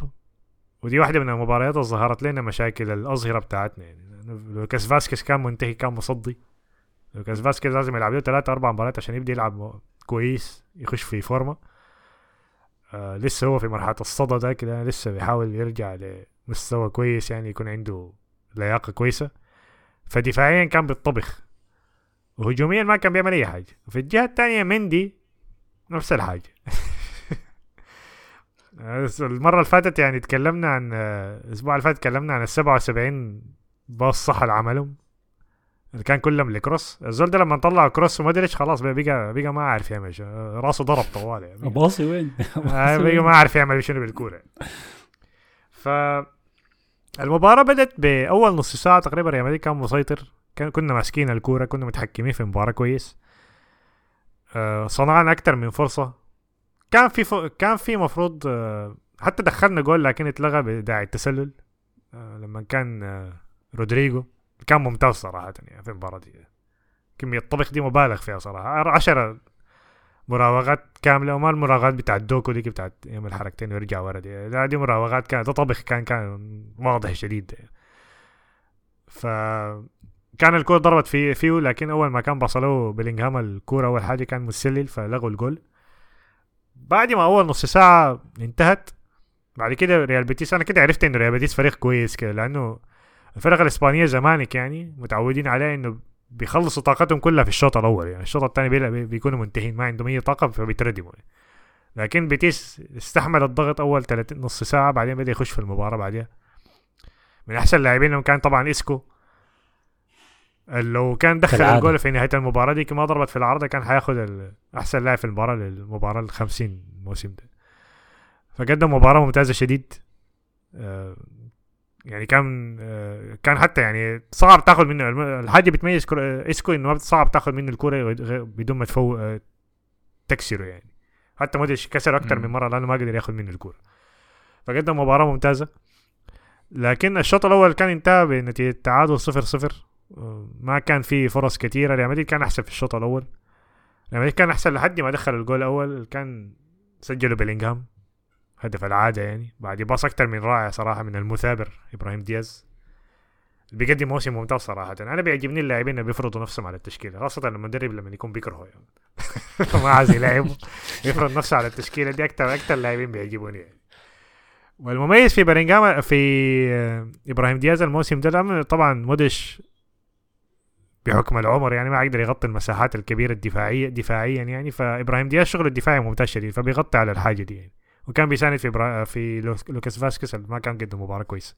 ودي واحدة من المباريات اللي ظهرت لنا مشاكل الأظهرة بتاعتنا. يعني لوكاس فاسكيز كان منتهي كان مصدي. لوكاس فاسكيز لازم يلعب له ثلاثة أربع مباريات عشان يبدأ يلعب كويس يخش في فورمة. آه لسه هو في مرحلة الصدى ده كده لسه بيحاول يرجع لمستوى كويس يعني يكون عنده لياقة كويسة. فدفاعيا كان بالطبخ وهجوميا ما كان بيعمل أي حاجة. وفي الجهة الثانية مندي نفس الحاجة. *laughs* المرة اللي فاتت يعني تكلمنا عن الأسبوع اللي فات تكلمنا عن ال 77 باص صح اللي عملهم اللي كان كلهم لكروس. الزول ده لما طلع كروس ومودريتش خلاص بقى بقى, بقى ما عارف يعمل راسه ضرب طوال يعني. باصي وين؟ آه، *laughs* بقى؟ ما عارف يعمل شنو بالكورة. ف المباراة بدت بأول نص ساعة تقريبا ريال مدريد كان مسيطر. كان كنا ماسكين الكورة كنا متحكمين في المباراة كويس. آه، صنعنا أكتر من فرصة. كان في ف... كان في مفروض آه، حتى دخلنا جول لكن اتلغى بداعي التسلل. آه، لما كان آه، رودريجو كان ممتاز صراحة يعني في المباراة دي. كمية طبخ دي مبالغ فيها صراحة. عشرة مراوغات كاملة وما المراوغات بتاعت دوكو دي بتاعت يعمل حركتين ويرجع ورا دي. دي مراوغات كانت ده طبخ كان كان واضح شديد ف كان الكورة ضربت في فيه لكن أول ما كان بصلوا بلينغهام الكورة أول حاجة كان متسلل فلغوا الجول. بعد ما أول نص ساعة انتهت بعد كده ريال بيتيس أنا كده عرفت إنه ريال بيتيس فريق كويس كده لأنه الفرق الإسبانية زمانك يعني متعودين عليه إنه بيخلصوا طاقتهم كلها في الشوط الأول يعني الشوط الثاني بيكونوا منتهين ما عندهم أي طاقة فبيتردموا يعني. لكن بيتيس استحمل الضغط أول 30 نص ساعة بعدين بدأ يخش في المباراة بعدها من أحسن اللاعبين كان طبعا إسكو لو كان دخل. الجول في نهاية المباراة دي ما ضربت في العارضة كان حياخد أحسن لاعب في المباراة للمباراة ال 50 الموسم ده. فقدم مباراة ممتازة شديد. آه، يعني كان آه، كان حتى يعني صعب تاخذ منه الحاجة بتميز آه، إسكو إنه صعب تاخذ منه الكورة بدون ما تفو تكسره يعني. حتى مودريتش كسر أكثر. من مرة لأنه ما قدر ياخذ منه الكورة. فقدم مباراة ممتازة. لكن الشوط الأول كان انتهى بنتيجة تعادل صفر صفر. آه، ما كان في فرص كثيره ريال مدريد كان أحسن في الشوط الأول. ريال مدريد كان أحسن لحد ما دخل الجول الأول. كان سجله بيلينغهام هدف العادة يعني. بعد باص أكثر من رائع صراحة من المثابر إبراهيم دياز. بيقدم موسم ممتاز صراحة. أنا بيعجبني اللاعبين اللي بيفرضوا نفسهم على التشكيلة خاصة المدرب لما يكون بيكرهه يعني. *laughs* ما عايز يلعبه. يفرض نفسه على التشكيلة دي أكثر أكثر لاعبين بيعجبوني يعني. والمميز في بلينغهام في إبراهيم دياز الموسم ده طبعا مودريتش بحكم العمر يعني ما يقدر يغطي المساحات الكبيرة الدفاعيه دفاعيا يعني. فإبراهيم دياز شغله الدفاعي ممتاز شديد فبيغطي على الحاجة دي يعني. وكان بيساند في برا... في لوك- لوكاس فاسكس ما كان قدم مباراة كويسة.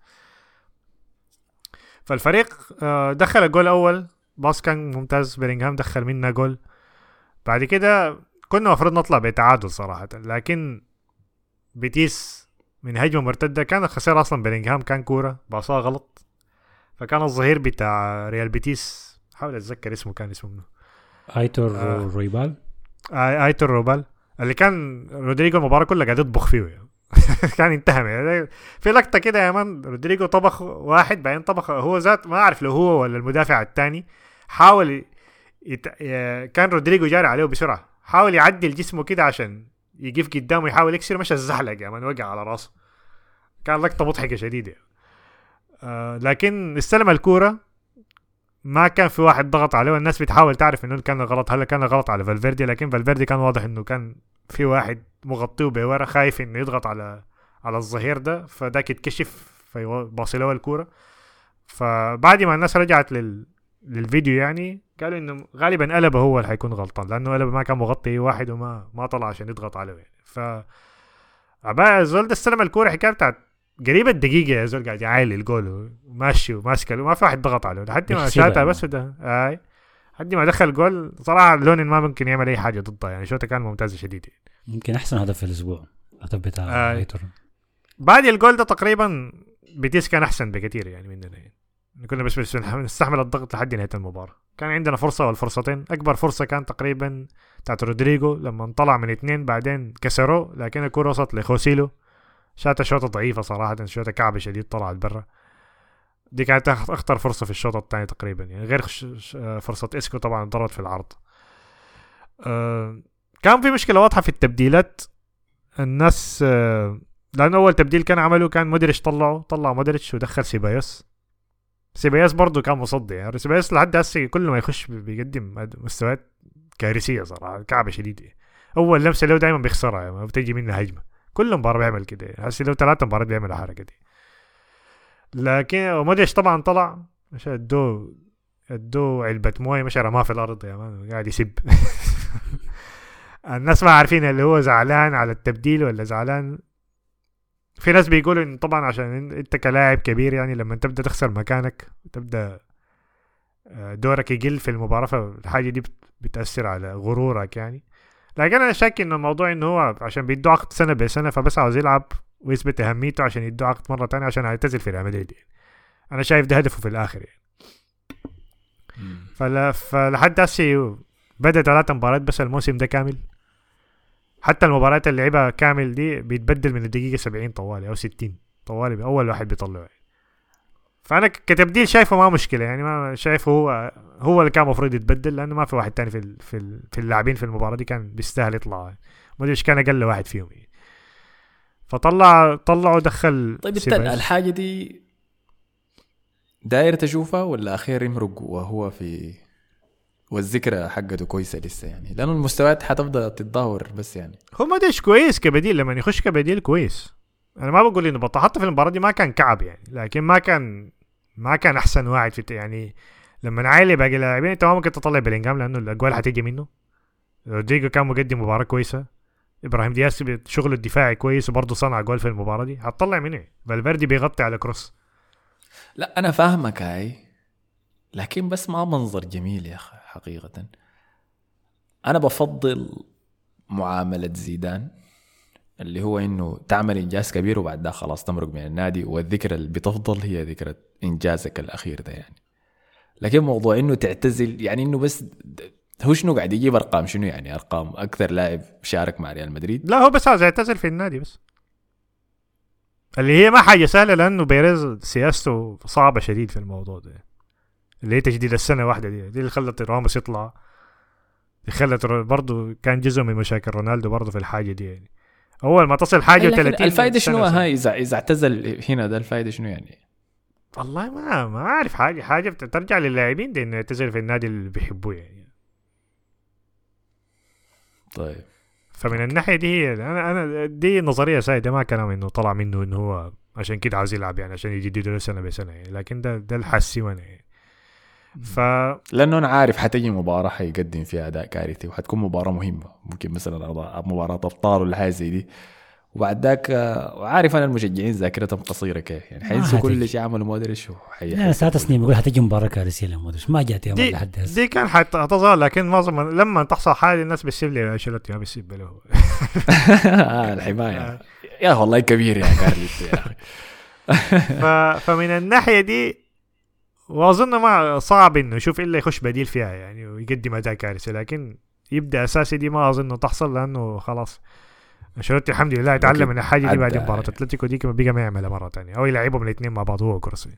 فالفريق آه، دخل الجول الأول pass كان ممتاز. بيلينغهام دخل منها جول. بعد كده كنا المفروض نطلع بتعادل صراحة. لكن بيتيس من هجمة مرتدة كان خسر أصلا بيلينغهام كان كورة. باصاه غلط. فكان الظهير بتاع ريال بيتيس حاول أتذكر اسمه كان اسمه منه آيتور آه. رويبال؟ آي آيتور روبال اللي كان رودريجو المباراة كلها قاعد يطبخ فيه. يعني. *laughs* كان انتهى يعني في لقطة كده يا man رودريجو طبخ واحد بعدين طبخ هو ذات ما أعرف لو هو ولا المدافع الثاني حاول يت... كان رودريجو جاري عليه بسرعة. حاول يعدل جسمه كده عشان يقف قدامه يحاول يكسر مش الزحلق يا man وقع على راسه. كان لقطة مضحكة شديدة. آه لكن استلم الكورة. ما كان في واحد ضغط عليه والناس بتحاول تعرف إنه كان غلط هل كان غلط على فالفيردي لكن فالفيردي كان واضح إنه كان في واحد مغطيه بورا خايف إنه يضغط على على الظهير ده فداك يتكشف فباصي له الكوره فبعد ما الناس رجعت لل للفيديو يعني قالوا إنه غالبا قلبه هو اللي حيكون غلطان لأنه قلبه ما كان مغطي واحد وما ما طلع عشان يضغط عليه. يعني ف عباية زول ده استلم الكوره حكاية بتاعت قريب الدقيقة يا زول قاعد يعايل الجول وماشي وماسك ما في واحد ضغط عليه. لحد ما شاتها يعني. بس ده. آي. لحد ما دخل جول صراحة لونين ما ممكن يعمل أي حاجة ضدها يعني. شوطة كان ممتازة شديد. يمكن أحسن هدف في الأسبوع. الهدف بتاع آه. بعد الجول ده تقريبا بيتيس كان أحسن بكثير يعني مننا يعني كنا بس نستحمل الضغط لحد نهاية المباراة. كان عندنا فرصة والفرصتين. أكبر فرصة كان تقريبا بتاعت رودريجو لما طلع من اثنين بعدين كسروه لكن الكرة وصلت لخوسيلو. شاتا شوطة ضعيفة صراحة شوطة كعبة شديد طلعت برا. دي كانت أخطر فرصة في الشوط الثاني تقريبا يعني غير آه، فرصة إسكو طبعا ضربت في العرض. آه، كان في مشكلة واضحة في التبديلات. الناس آه، لأنه أول تبديل كان عمله كان مودريتش طلعه طلع مودريتش ودخل سيبايوس. سيبايوس برضه كان مصدي يعني سيبايوس لحد هسه كل ما يخش بيقدم مستويات كارثية صراحة كعبة شديدة. أول لمسة له دائما بيخسرها يعني بتجي منه هجمة. كل مباراة بيعمل كده. هسه له ثلاثة مباريات بيعمل الحركة دي. لكن مودريتش طبعا طلع. مش ادوه ادوه علبة موية مش رماها في الأرض يا مان. قاعد يسب. *laughs* الناس ما عارفين اللي هو زعلان على التبديل ولا زعلان. في ناس بيقولوا إن طبعا عشان أنت كلاعب كبير يعني لما تبدأ تخسر مكانك تبدأ آه، دورك يقل في المباراة فالحاجة دي بت- بتأثر على غرورك يعني. لكن أنا شاك إنه الموضوع إنه هو عشان بيدوا عقد سنة بسنة فبس عاوز يلعب ويثبت أهميته عشان يدوا عقد مرة تانية عشان يعتزل في ريال مدريد يعني. أنا شايف ده هدفه في الآخر يعني فلا فلحد هسه بدأ ثلاث مباريات بس الموسم ده كامل حتى المباريات اللي لعبها كامل دي بيتبدل من الدقيقة 70 طوالي أو 60 طوالي أول واحد بيطلعه يعني. فأنا ك- كتبديل شايفه ما مشكلة يعني ما شايفه هو هو اللي كان المفروض يتبدل لأنه ما في واحد تاني في ال في, ال في اللاعبين في المباراة دي كان بيستاهل يطلع ما أدري إيش كان أقل واحد فيهم يعني. فطلع طلعه دخل طيب. استنى الحاجة دي داير تشوفها ولا أخير يمرق وهو في والذكرى حقته كويسة لسه يعني لأنه المستويات حتفضل تتدهور بس يعني هو ما أدري كويس كبديل لما يخش كبديل كويس أنا ما بقول إنه بطل حتى في المباراة دي ما كان كعب يعني لكن ما كان ما كان أحسن واحد في يعني لما نعاين باقي اللاعبين أنت ما ممكن تطلع بلينجهام لأنه الأجوال حتيجي منه. رودريجو كان مقدم مباراة كويسة. إبراهيم دياس شغله الدفاعي كويس وبرضه صنع جول في المباراة دي. هتطلع منه؟ فالفيردي بيغطي على كروس. لا أنا فاهمك هاي. لكن بس ما منظر جميل يا أخي حقيقة. أنا بفضل معاملة زيدان. اللي هو إنه تعمل إنجاز كبير وبعد ده خلاص تمرق من النادي والذكرى اللي بتفضل هي ذكرى إنجازك الأخير ده يعني. لكن موضوع إنه تعتزل يعني إنه بس هو شنو قاعد يجيب أرقام؟ شنو يعني أرقام؟ أكثر لاعب شارك مع ريال مدريد؟ لا هو بس عايز يعتزل في النادي بس. اللي هي ما حاجة سهلة لأنه بيريز سياسته صعبة شديد في الموضوع ده. اللي هي تجديد السنة واحدة دي دي اللي خلت راموس يطلع. خلت برضه كان جزء من مشاكل رونالدو برضه في الحاجة دي يعني. اول ما تصل حاجة لكن 30 الفائده شنو. هاي اذا إذا اعتزل هنا ده الفائده شنو يعني؟ والله ما ما عارف حاجة حاجة بترجع للاعبين دي إنه يعتزل في النادي اللي بيحبوه يعني. طيب. فمن الناحية دي هي أنا أنا دي نظرية سائده ما كلام إنه طلع منه إنه هو عشان كده عاوز يلعب يعني عشان يجددوا له سنة بسنة يعني. لكن ده ده الحسي وأنا يعني. ف لأنه أنا عارف حتجي مباراة حيقدم فيها أداء كارثي وحتكون مباراة مهمة ممكن مثلا مباراة أبطال ولا حاجة زي دي. وبعد ذاك آه، وعارف أنا المشجعين ذاكرتهم قصيرة كيف يعني حينسوا. كل شيء عملوا مودريتش وحي- لا ثلاث سنين بقول حتجي مباراة كارثية لمودريتش ما جات يوم لحد هسه دي كان حت- هتظهر لكن معظم لما تحصل حاجة الناس بتسيب لي أنشيلوتي ما بتسيب له. *laughs* *laughs* آه الحماية. يا أخي والله كبير يا كارليتو يا أخي. فمن الناحية دي واظن ما صعب انه يشوف إلا يخش بديل فيها يعني ويقدم أداء كارثي لكن يبدأ أساسي دي ما أظن تحصل لأنه خلاص. أنشيلوتي الحمد لله اتعلم. من الحاجة دي بعد مباراة يعني. أتلتيكو دي كمان بقى ما يعملها مرة تانية أو يلعبهم الاثنين مع بعض هو وكروس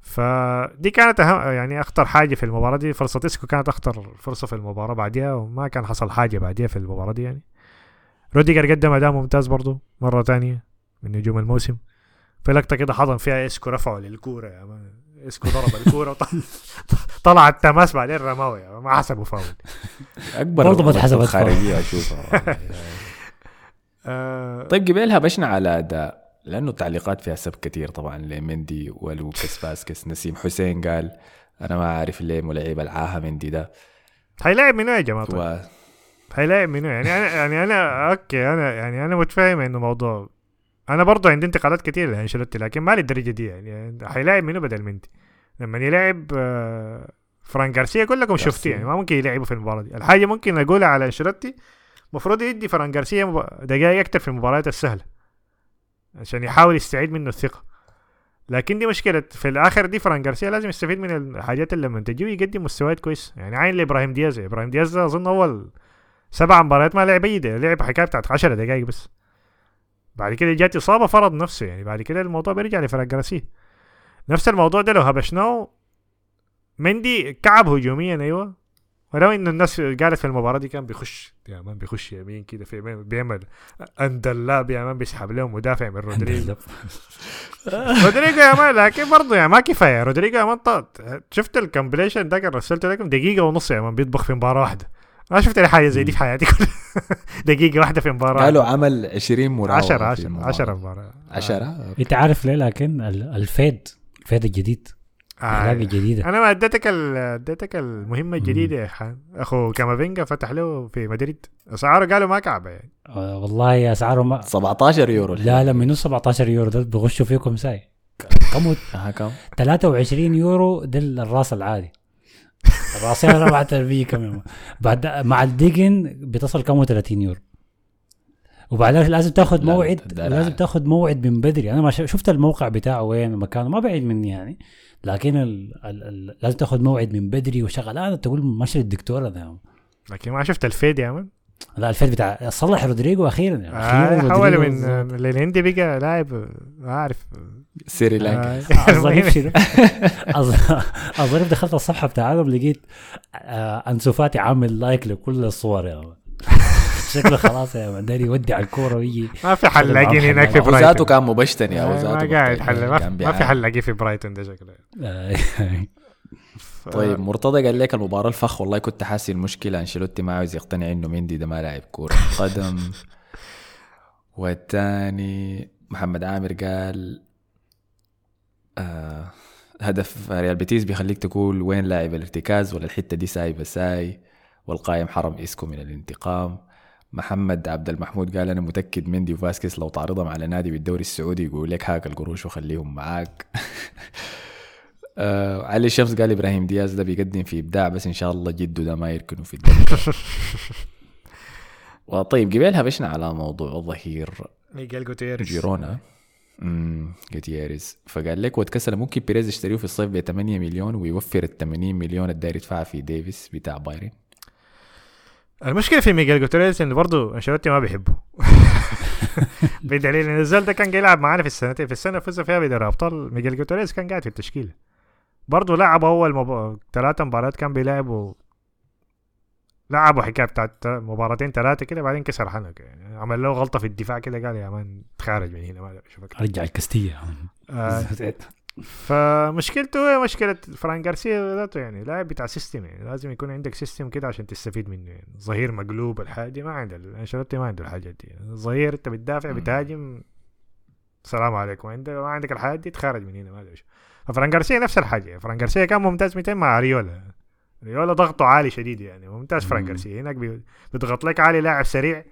فدي كانت أهم يعني أخطر حاجة في المباراة دي. فرصة اسكو كانت أخطر فرصة في المباراة بعديها وما كان حصل حاجة بعديها في المباراة دي يعني. روديجر قدم أداء ممتاز برضه مرة تانية من نجوم الموسم. في لقطة كده حضن فيها إسكو رفعه للكورة يا man. اسكو ضرب الكورة *laughs* طلع التماس بعدين رماه يا man. ما حسبه فاول. أكبر برضه ما اتحسبت خارجية أشوفها. *laughs* آه. طيب قبل هبشنا على اداء لأنه التعليقات فيها سب كثير طبعا لمندي ولوكاس فاسكس نسيم حسين قال أنا ما عارف ليه ملعب العاهة مندي ده. هيلاعب منو يا جماعة؟ طيب؟ و... هيلاعب منو؟ يعني أنا يعني أنا okay أنا يعني أنا متفاهم إنه موضوع أنا برضه عندي انتقادات كثير لأنشيلوتي لكن ما للدرجه دي يعني هيلاعب منو بدل مندي لما يلاعب آه، فران جارسيا كلكم جارسيا. يعني ما ممكن يلعبوا في المباراة دي. الحاجة ممكن أقولها على أنشيلوتي المفروض يدي فران جارسيا دقائق أكثر في المباريات السهلة عشان يحاول يستعيد منه الثقة. لكن دي مشكلة في الآخر دي فران جارسيا لازم يستفيد من الحاجات اللي لما تجي ويقدم مستويات كويس. يعني عين لإبراهيم دياز إبراهيم دياز ده أظن أول سبع مباريات ما لعب أي دقيقة، لعب حكاية بتاعت 10 دقائق بس. بعد كده جات إصابة فرض نفسه يعني. بعد كده الموضوع بيرجع لفران جارسيا نفس الموضوع ده لو هبشناه مندي كعب هجوميا أيوه. ولو انه الناس قالت في المباراة دي كان بيخش يا man بيخش يمين كده في بيعمل underlap يا man بيسحب له مدافع من رودريجو. *laughs* رودريجو يا man لكن برضه يا ما كفاية. رودريجو يا man طاط شفت ال compilation ده؟ كان رسلته لكم دقيقة ونص يا man بيطبخ في مباراة واحدة. ما شفت حاجة زي دي في حياتي كلها. *laughs* دقيقة واحدة في مباراة. قالوا عمل 20 مراوغة 10 في 10 المباراة. 10 مباراة. 10 أنت عارف ليه؟ لكن ال- ال fade ال fade الجديد. آه. الجديدة. أنا ما أديتك أديتك المهمة الجديدة. يا حان أخو كامافينجا فتح له في مدريد. أسعاره قالوا ما كعبة يعني. آه، والله أسعاره ما 17 يورو لا لا من 17 يورو؟ ده بيغشوا فيكم ساي. كم؟ ها كم؟ 23 يورو ده الراس العادي. الراسين ربع تربيه كم بعد مع الديجن بتصل كم 30 يورو. وبعدين لازم تاخذ لا، موعد لازم لا. تاخذ موعد من بدري. أنا ما شفت الموقع بتاعه وين مكانه ما بعيد مني يعني. لكن ال ال ال لازم تاخذ موعد من بدري وشغل. أنا تقول ماشي الدكتورة ده لكن ما شفت الفيد يا مان. لا الفيد بتاع صلح رودريجو أخيرا يعني. آه أخيراً حول رودريجو من من اللي عندي بقى لاعب ما أعرف. سريلانكا آه، الظريف شنو؟ الظ- الظريف دخلت الصفحة بتاعتهم لقيت آه، أنسو فاتي عامل لايك لكل الصور يا مان. *laughs* شكله خلاص يا مان داري يودي على الكورة ويجي. ما في حلاقين معهم هناك في ذاته برايتون كان مبشتن يا آه، ما قاعد. حل. ما في- ما في بيعاني. حلاقين في برايتون ده شكله. آه، طيب مرتضى قال لك المباراة الفخ والله كنت حاسس المشكلة. أنشيلوتي ما عاوز يقتنع إنه مندي ده ما لاعب كوره قدم. *laughs* والثاني محمد عامر قال آه هدف ريال بيتيس بيخليك تقول وين لاعب الارتكاز ولا الحتة دي ساي والقائم حرم اسكو من الانتقام. محمد عبد المحمود قال أنا متأكد مندي وفاسكيس لو تعرضهم على نادي بالدوري السعودي يقول لك هاك القروش وخليهم معاك. *laughs* آه علي الشمس قال إبراهيم دياز ده بيقدم في إبداع بس إن شاء الله جده ده ما يركنه في الدوري. وطيب *laughs* قبل هبشنا على موضوع ظهير ميغيل جوتيريز جيرونا. امم جوتيريز فقال لك واتكسر ممكن بيريز يشتريه في الصيف ب 8 مليون ويوفر ال 80 مليون الداير يدفعها في ديفيس بتاع بايرن. المشكلة في ميغيل جوتيريز انه برضه أنشيلوتي ما بيحبه. *laughs* بدليل إن الزول ده كان يلعب معانا في السنتين في السنة فزنا فيها بدوري ابطال ميغيل جوتيريز كان قاعد في التشكيلة. برضه لعب اول مب... ثلاثة مباريات كان بيلعبوا لعبوا حكاية بتاعت مباراتين ثلاثة كده بعدين كسر حنك يعني. عمل له غلطة في الدفاع كده قال يا مان تخارج من هنا ما اشوفك رجع الكاستية. آه. *laughs* فمشكلته هي مشكلة فران جارسيا ذاته يعني لاعب بتاع system يعني. لازم يكون عندك system كده عشان تستفيد منه يعني. ظهير مقلوب الحاجة دي ما عنده أنشيلوتي ما عنده الحاجات دي. ظهير أنت بتدافع. بتهاجم السلام عليكم. عندك ما عندك الحاجات دي تخرج من هنا ما أدري إيش ففران جارسيا نفس الحاجة فران جارسيا كان ممتاز 200 مع رايو رايو ضغطه عالي شديد يعني. ممتاز فران. جارسيا. هناك بي- بيضغط لك عالي لاعب سريع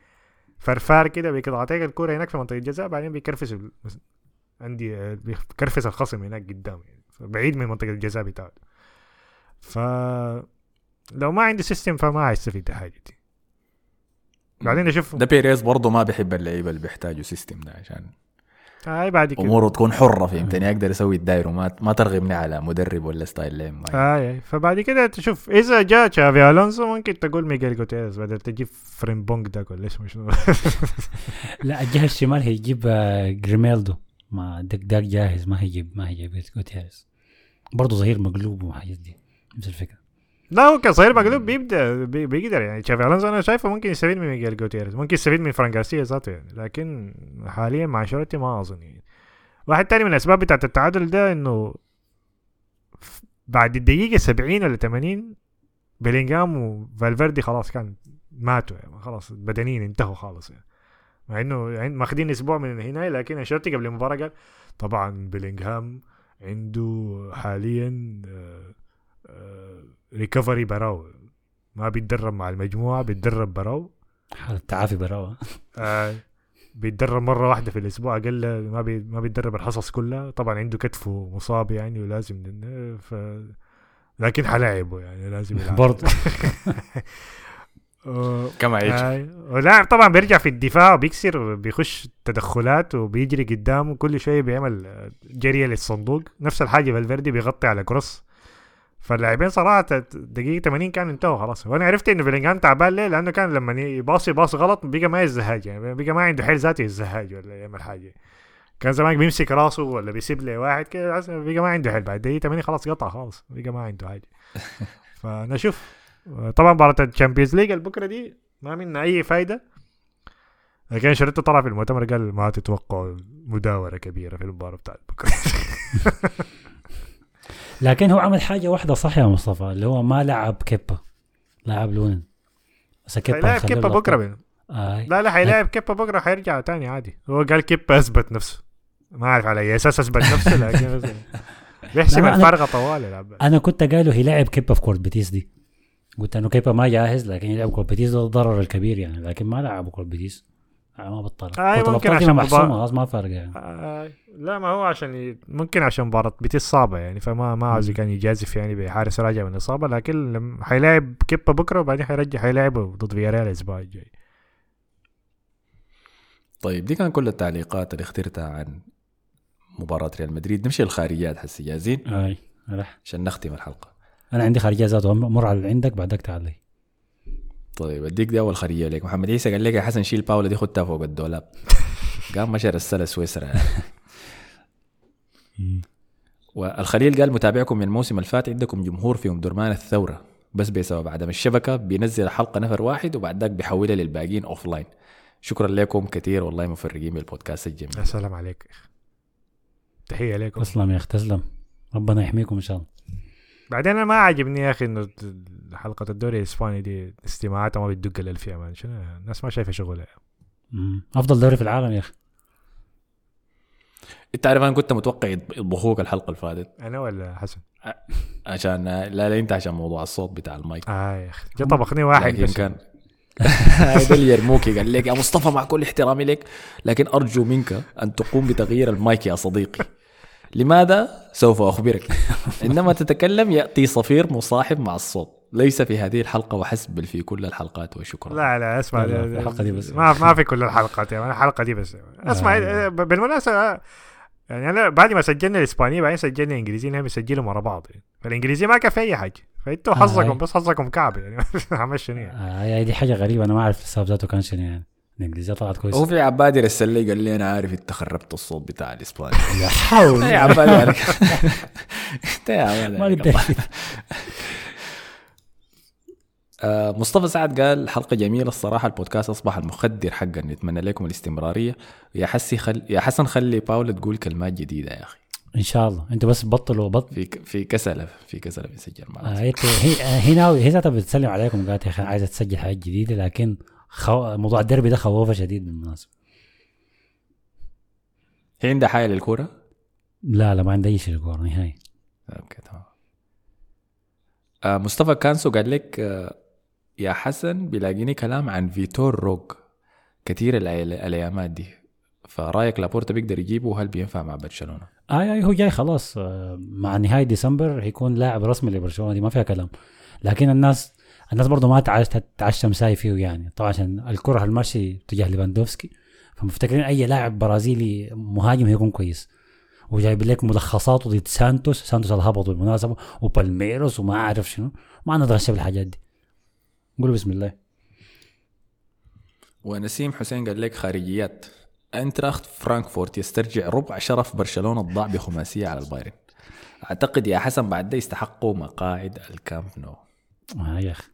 فرفار كده بيقطعتك الكرة هناك في منطقة الجزاء بعدين بيكرفس ال- عندي آه، بيكرفس الخصم هناك قدام يعني. بعيد من منطقة الجزاء بتاعته. ف لو ما عندي system فما هيستفيد الحاجة دي. بعدين أشوف ده بيريز برضه ما بيحب اللعيبة اللي بيحتاجوا system ده عشان هاي بعد كده. أموره تكون حرة فهمتني أقدر أسوي الداير وما ما ترغبني على مدرب ولا style. آه آي. فبعد كده تشوف إذا جاء تشافي ألونسو ممكن تقول ميغيل جوتيريز بدل تجيب فريمبونج ده ولا اسمه شنو لا الجهة الشمال هيجيب آه، جريميلدو ما دك داك جاهز ما هيجيب ما هيجيب جوتيريز برضه ظهير مقلوب وحاجات دي نفس الفكرة. لا هو كظهير مقلوب بيبدأ بي- بيقدر يعني. تشافي الونسو أنا شايفه ممكن يستفيد من ميغيل جوتيريز ممكن يستفيد من فران جارسيا ذاته يعني لكن حاليا مع أنشيلوتي ما أظن يعني. واحد تاني من الأسباب بتاعت التعادل ده إنه بعد الدقيقة 70 ولا 80 بيلينغهام وفالفيردي خلاص كان ماتوا يعني خلاص بدنيين انتهوا خالص يعني. مع إنه عند- ماخذين أسبوع من هنا لكن أنشيلوتي قبل المباراة قال طبعا بيلينغهام عنده حاليا recovery براو. ما بيتدرب مع المجموعة بيتدرب براو. حالة تعافي براوة آه بيتدرب مرة واحدة في الأسبوع. أقل ما بي ما بيتدرب الحصص كلها. طبعا عنده كتفه مصاب يعني ولازم ف لكن حلاعبه يعني لازم يلعب. برضه. *laughs* *laughs* كما يجي آه، ولاعب طبعا بيرجع في الدفاع وبيكسر بيخش تدخلات وبيجري قدامه. كل شوية بيعمل جريه للصندوق. نفس الحاجة فالفيردي بيغطي على كروس. فاللاعبين صراحة دقيقة 80 كانوا انتهوا خلاص. وأنا عرفت انه بيلينغهام تعبان ليه؟ لأنه كان لما يباصي باص غلط بقى ما يزهاج يعني بقى ما عنده حيل ذاتي يزهاج ولا يعمل حاجة. كان زمان بيمسك راسه ولا بيسيب لي واحد كده بقى ما عنده حيل. بعد دقيقة 80 خلاص قطع خلاص بقى ما عنده حاجة. *laughs* فنشوف طبعا مباراة ال Champions League البكرة دي ما منها أي فايدة. لكن شريته طلع في المؤتمر قال ما تتوقعوا مداورة كبيرة في المباراة بتاعت بكرة. *laughs* لكن هو عمل حاجة واحدة صح يا مصطفى اللي هو ما لعب كيبا لعب لونين بس كيبا حيلاعب خلوه كيبا. آه. لا لا حيلاعب كيبا بكرة حيرجع تاني عادي. هو قال كيبا أثبت نفسه. ما أعرف على أي أساس أثبت نفسه لكن *laughs* بيحسب الفارقة طوال يلعب. أنا كنت قايله هي لعب كيبا في كورة بيتيس دي. قلت إنه كيبا ما جاهز لكن يلعب كورة بيتيس ده الضرر الكبير يعني لكن ما لعبوا كورة بيتيس. آه، ما بطل آه، ممكن عشان محسومه خلاص ما فارقة يعني. آه لا ما هو عشان ي... ممكن عشان مباراة بيتيس صعبة يعني فما ما عاوز كان يجازف يعني بحارس راجع من الإصابة لكن لما حيلاعب كيبا بكرة وبعدين حيرجع حيلاعبه ضد فياريال الأسبوع الجاي. طيب دي كان كل التعليقات اللي اخترتها عن مباراة ريال مدريد. نمشي للخارجيات هسه جاهزين أي رح. عشان نختم الحلقة. أنا عندي خارجيه ذاته مر على اللي عندك بعدك تعال لي. طيب أديك دي أول خارجيه لك محمد عيسى قال لك يا حسن شيل باولا دي خدتها فوق الدولاب. *laughs* قام مشى رسالة سويسرا. *laughs* والخليل قال متابعكم من الموسم الفات عندكم جمهور في ام درمان الثورة. بس بسبب عدم الشبكة بينزل الحلقة نفر واحد وبعد ذاك بيحولها للباقيين offline شكرا لكم كثير والله مفرقين بالبودكاست الجميل. يا سلام عليك تحية لكم. تسلم يا إخي تسلم. ربنا يحميكم إن شاء الله. بعدين أنا ما عاجبني يا أخي إنه حلقة الدوري الإسباني دي استماعاتها ما بتدق الالف يا مان شنو الناس ما شايفة شغلها. أفضل دوري في العالم يا أخي. إنت عارف أنا كنت متوقع يط- يطبخوك الحلقة اللي فاتت. أنا ولا حسن؟ عشان لا لا انت عشان موضوع الصوت بتاع المايك. آه يا أخي جا طبخني واحد لكن بس. كان *laughs* هذا اللي يرموكي قال لك يا مصطفى مع كل احترامي لك لكن أرجو منك أن تقوم بتغيير المايك يا صديقي. لماذا سوف أخبرك؟ *laughs* عندما تتكلم يأتي صفير مصاحب مع الصوت. ليس في هذه الحلقة وحسب بل في كل الحلقات وشكرا. لا لا اسمع لا، لا، في الحلقة دي بس. ما ما في كل الحلقات يعني الحلقة دي بس. اسمع آه. بالمناسبة يعني أنا بعد ما سجلنا الإسبانية بعدين سجلنا الانجليزي نحن بنسجلهم ورا بعض. يعني فالإنجليزي ما كان في أي حاجة. فإنتوا آه، حظكم. بس حظكم كعب يعني. *laughs* عمل شنو يعني؟ آه يعني دي حاجة غريبة أنا ما أعرف السبب ذاته كان شنو يعني. الانجليزيه طلعت هو كويس في عبادي رسل لي قال لي أنا عارف أنت خربت الصوت بتاع الإسباني. *laughs* لا حول. يا عبادي عليك. *laughs* انت يا عبادي *laughs* آه، مصطفى سعد قال حلقة جميلة الصراحة البودكاست أصبح المخدر حقا. نتمنى لكم الاستمرارية. يا حسي خل... يا حسن خلي باولا تقول كلمات جديدة يا أخي. إن شاء الله. أنتوا بس بطلوا بط في ك... في كسلة في كسلة بنسجل آه معنا هي هي هي ناوي هي ذاتها بتسلم عليكم قالت يا أخي عايزة تسجل حاجات جديدة لكن خو... موضوع الدربي ده خوفة شديد بالمناسبة. هي عندها حاجة للكورة؟ لا لا ما عندي اي شيء الكورة نهائي. أوكي تمام. آه مصطفى كانسو قال لك آه يا حسن بيلاقيني كلام عن فيتور روكي كثير الأيامات دي. فرأيك لابورتا بيقدر يجيبه؟ وهل بينفع مع برشلونة؟ اي اي هو جاي خلاص آه، مع نهاية ديسمبر هيكون لاعب رسمي لبرشلونة دي ما فيها كلام. لكن الناس الناس برضه ما تعش تعشم ساي فيه يعني. طبعا عشان الكرة الماشي تجاه ليفاندوفسكي. فمفتكرين أي لاعب برازيلي مهاجم هيكون كويس. وجايب لك ملخصات ضد سانتوس. سانتوس الهبط بالمناسبة. وبالميروس وما أعرف شنو. ما نتغشى بالحاجات دي. قولوا بسم الله. ونسيم حسين قال لك خارجيات. أنتراخت فرانكفورت يسترجع ربع شرف برشلونة الضاع بخماسيه على البايرن. أعتقد يا حسن بعد ده يستحقوا مقاعد الكامب نو. آه يا أخي.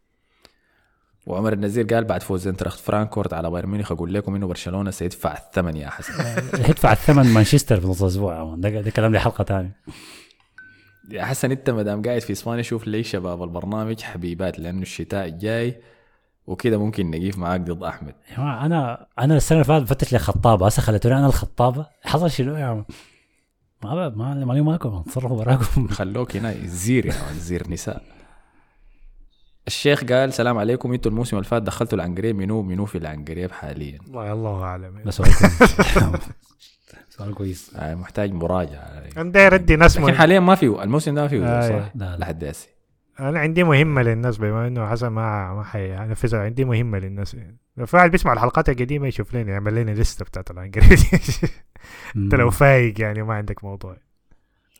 وعمر النزير قال بعد فوز انترخت فرانكفورت على بايرن ميونخ أقول لكم انه برشلونه سيدفع الثمن يا حسن يدفع الثمن مانشستر في نص أسبوع. ده, ده كلام لحلقه ثانية يا حسن انت ما دام قاعد في اسبانيا شوف لي شباب البرنامج حبيبات لأنه الشتاء الجاي وكده ممكن نقيف معاك ضد احمد يا جماعة أنا أنا السنة اللي فاتت بفتش لي خطابه هسه خليتوني أنا الخطابه حصل شنو يا مان؟ ما ما ما معكم تصرفوا براكم خلوك هنا الزير يا الزير نساء الشيخ قال سلام عليكم أنتوا الموسم اللي فات دخلتوا العنقريب منو منو في العنقريب حاليا؟ والله الله أعلم. ده سؤال كويس. *laughs* سؤال كويس. آه، محتاج مراجعة. أنا داير ادي ناس لكن. حاليا ما في الموسم ده ما فيه آه، صح؟ لا لا. لحد هسه. أنا عندي مهمة للناس بما إنه حسن ما ما حينفذها عندي مهمة للناس. لو في واحد بيسمع الحلقات القديمة يشوف لنا يعمل لنا لسته بتاعت الانجليزي أنت لو فايق يعني وما عندك موضوع.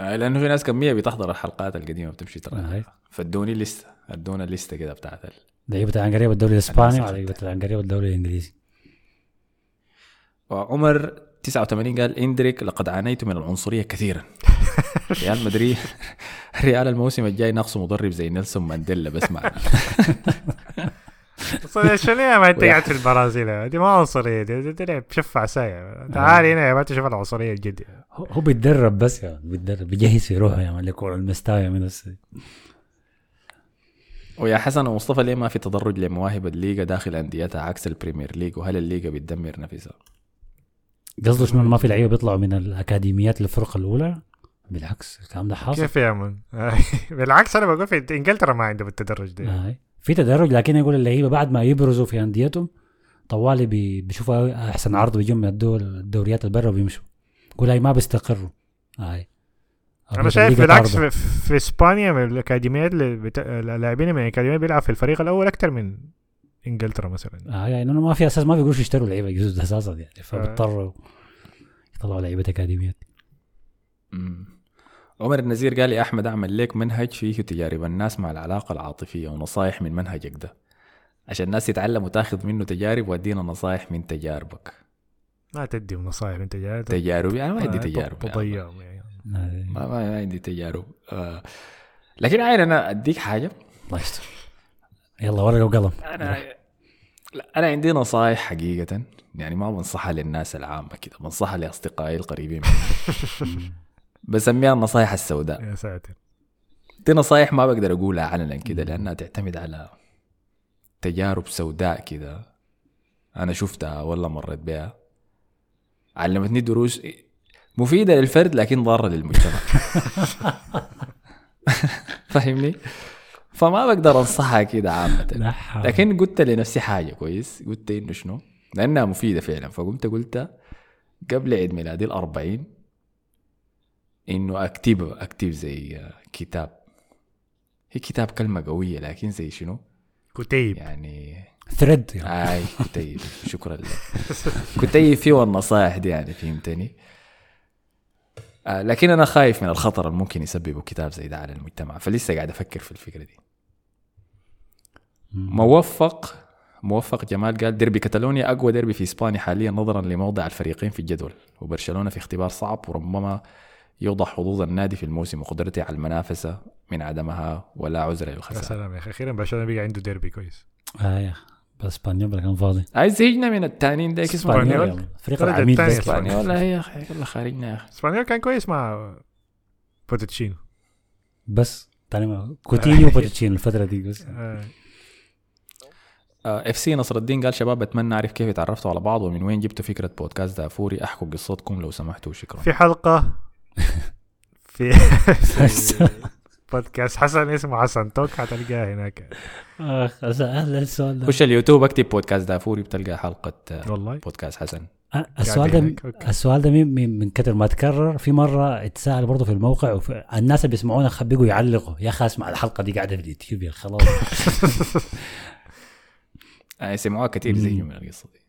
آه، لأنه في ناس كمية بتحضر الحلقات القديمة بتمشي آه، ترى هاي. فادوني لسته ادونا لسته كده بتاعت لعيبه العنقريه الدوري الإسباني ولعيبه العنقريه الدوري الإنجليزي؟ وعمر 89 قال إندريك لقد عانيت من العنصرية كثيرا. *laughs* ريال مدريد ريال الموسم الجاي ناقصه مدرب زي نيلسون مانديلا بس معنا *laughs* صدق شنو يا ما أنت قاعد *laughs* في البرازيل؟ دي ما عنصرية دي, دي, دي لعب شفع سايع تعال هنا يا ما تشوف العنصرية الجد هو هو بيتدرب بس يا بيتدرب بيجهز في روحه يا مان لكورة المستايا من ويا حسن ومصطفى ليه ما في تدرج لمواهب الليغا داخل أنديتها عكس البريمير ليج وهل الليغا بتدمر نفسها؟ قصده شنو؟ ما في لعيبة بيطلعوا من الأكاديميات للفرقه الأولى؟ بالعكس الكلام ده حاصل. كيف يا من *laughs* بالعكس أنا بقول في إنجلترا ما عندهم التدرج ده آه. في تدرج لكن يقول اللعيبة بعد ما يبرزوا في أنديتهم طوالي بي- بيشوفوا أحسن عرض بيجوا من الدول الدوريات البرة وبيمشوا. يقول هاي ما بيستقروا. هاي. أنا شايف بالعكس في, في إسبانيا من الأكاديميات اللي بت... اللاعبين من الاكاديميات بيلعب في الفريق الأول أكثر من إنجلترا مثلا. آه يعني إنه ما في أساس ما بيقدروش يشتروا لعيبة يجوز أساسا يعني فبيضطروا يطلعوا لعيبة أكاديميات. عمر النزير قال لي أحمد أعمل لك منهج فيه تجارب الناس مع العلاقة العاطفية ونصائح من منهجك ده. عشان الناس يتعلموا تاخذ منه تجارب وادينا نصائح من تجاربك. ما تدي نصائح انت جاي تجارب يعني ما عندي آه، تجارب. يعني. تضيعهم يعني آه. ما, ما عندي تجارب آه. لكن عين أنا اديك حاجة الله يستر يلا ورقه وقلم أنا لا أنا عندي نصائح حقيقه يعني ما بنصحها للناس العامة كده. بنصحها لأصدقائي القريبين مني. *laughs* بسميها النصائح السوداء. يا ساتر. دي نصايح ما بقدر أقولها علنا كده لأنها تعتمد على تجارب سوداء كده. أنا شفتها ولا مريت بها علمتني دروس مفيدة للفرد لكن ضارة للمجتمع *laughs* فاهمني؟ فما بقدر انصحها كده حول. لكن قلت لنفسي حاجة كويس قلت إنه شنو؟ لأنها مفيدة فعلا فقمت قلت قبل عيد ميلادي الأربعين إنه أكتب أكتب زي كتاب هي كتاب كلمة قوية لكن زي شنو؟ كتيب يعني ثريد يعني. آي كتيب *laughs* شكرا لك كتيب فيه النصائح دي يعني فهمتني؟ آه لكن أنا خايف من الخطر اللي ممكن يسببه كتاب زي ده على المجتمع. فلسه قاعد أفكر في الفكرة دي. موفق موفق جمال قال ديربي كتالونيا أقوى ديربي في إسبانيا حاليا نظرا لموضع الفريقين في الجدول. وبرشلونة في اختبار صعب وربما يوضح حظوظ النادي في الموسم وقدرته على المنافسة من عدمها ولا عذر يا للخساره سلام يا أخي. أخيرا برشلونة بقى عنده ديربي كويس. آه يا اسبانيول كان فاضي. عايز زهقنا من التانيين ده اسمه. man. فريق العميد ولا هي يا أخي يلا خارجنا يا أخي. اسبانيول كان كويس مع بوتشينو بس تاني ما كوتينيو وبوتشينو الفترة دي بس. آه. FC نصر الدين قال شباب بتمنى أعرف كيف تعرفتوا على بعض ومن وين جبتوا فكرة بودكاست دافوري أحكوا قصتكم لو سمحتوا. شكرا. في حلقة. *laughs* في *laughs* *laughs* بودكاست. حسن اسمه حسن. توك حتلقاه هناك. آخ أهلا السؤال ده خش اليوتيوب اكتب بودكاست دافوري بتلقى حلقة آه، والله. بودكاست حسن. آه، السؤال ده. السؤال ده من, من, كتر ما تكرر في مرة اتسال برضه في الموقع وفي الناس اللي بيسمعونا حيبقوا يعلقوا. يا أخي أسمع الحلقة دي قاعدة في اليوتيوب يا خلاص. *laughs* آه، سمعوها كثير. زي من القصة دي.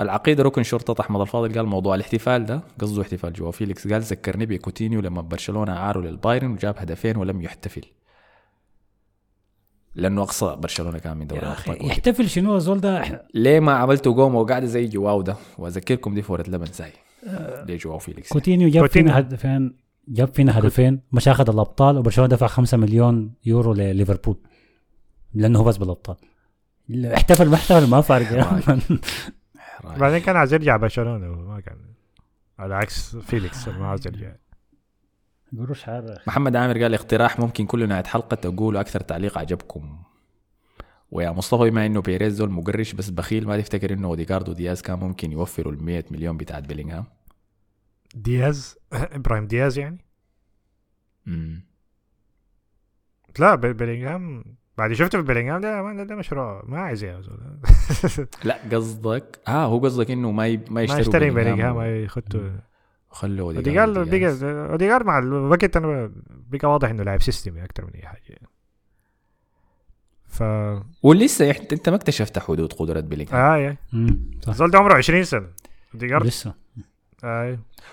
العقيدة ركن شرطة أحمد الفاضل قال موضوع الاحتفال ده قصده احتفال جوا. فيليكس قال ذكرني بكوتينيو لما برشلونة عاروا للبايرن وجاب هدفين ولم يحتفل. لأنه أقصى برشلونة كان من دوري الأبطال. يحتفل شنو الزول ده؟ ليه ما عملتوا قوم وقاعده زي جواو ده؟ وأذكركم دي فورة لبن زي ليه جواو فيليكس كوتينيو جاب. فينا هدفين جاب فينا هدفين مش أخذ الأبطال وبرشلونة دفع 5 مليون يورو لليفربول. لأنه هو فاز بالأبطال. احتفل ما احتفل ما فارق. *laughs* *laughs* بعدين كان عايز يرجع برشلونة وما كان. على عكس فيليكس ما عايز يرجع قروش حار محمد عامر قال اقتراح ممكن كل نهايه حلقة تقولوا أكثر تعليق عجبكم. ويا مصطفى بما إنه بيريز زول مقرش بس بخيل ما تفتكر إنه اوديجارد ودياز كان ممكن يوفروا ال 100 مليون بتاعت بيلينغهام؟ دياز؟ *laughs* إبراهيم دياز يعني؟ مم. لا بي- بيلينغهام بعد شفته في بيلينغهام ده ما ده مشروع. ما عايز يا زول. *laughs* لا قصدك آه هو قصدك إنه ما ي... ما ما يشتري بيلينغهام و- يخطوا. وخلوا أوديجارد اوديجارد مع الوقت أنا بقى واضح إنه لاعب system ي أكثر من أي حاجة. ف ولسه أنت ما اكتشفت حدود قدرة بيلينغهام آه يا. الزول ده عمره 20 سنة. أوديجارد؟ لسه.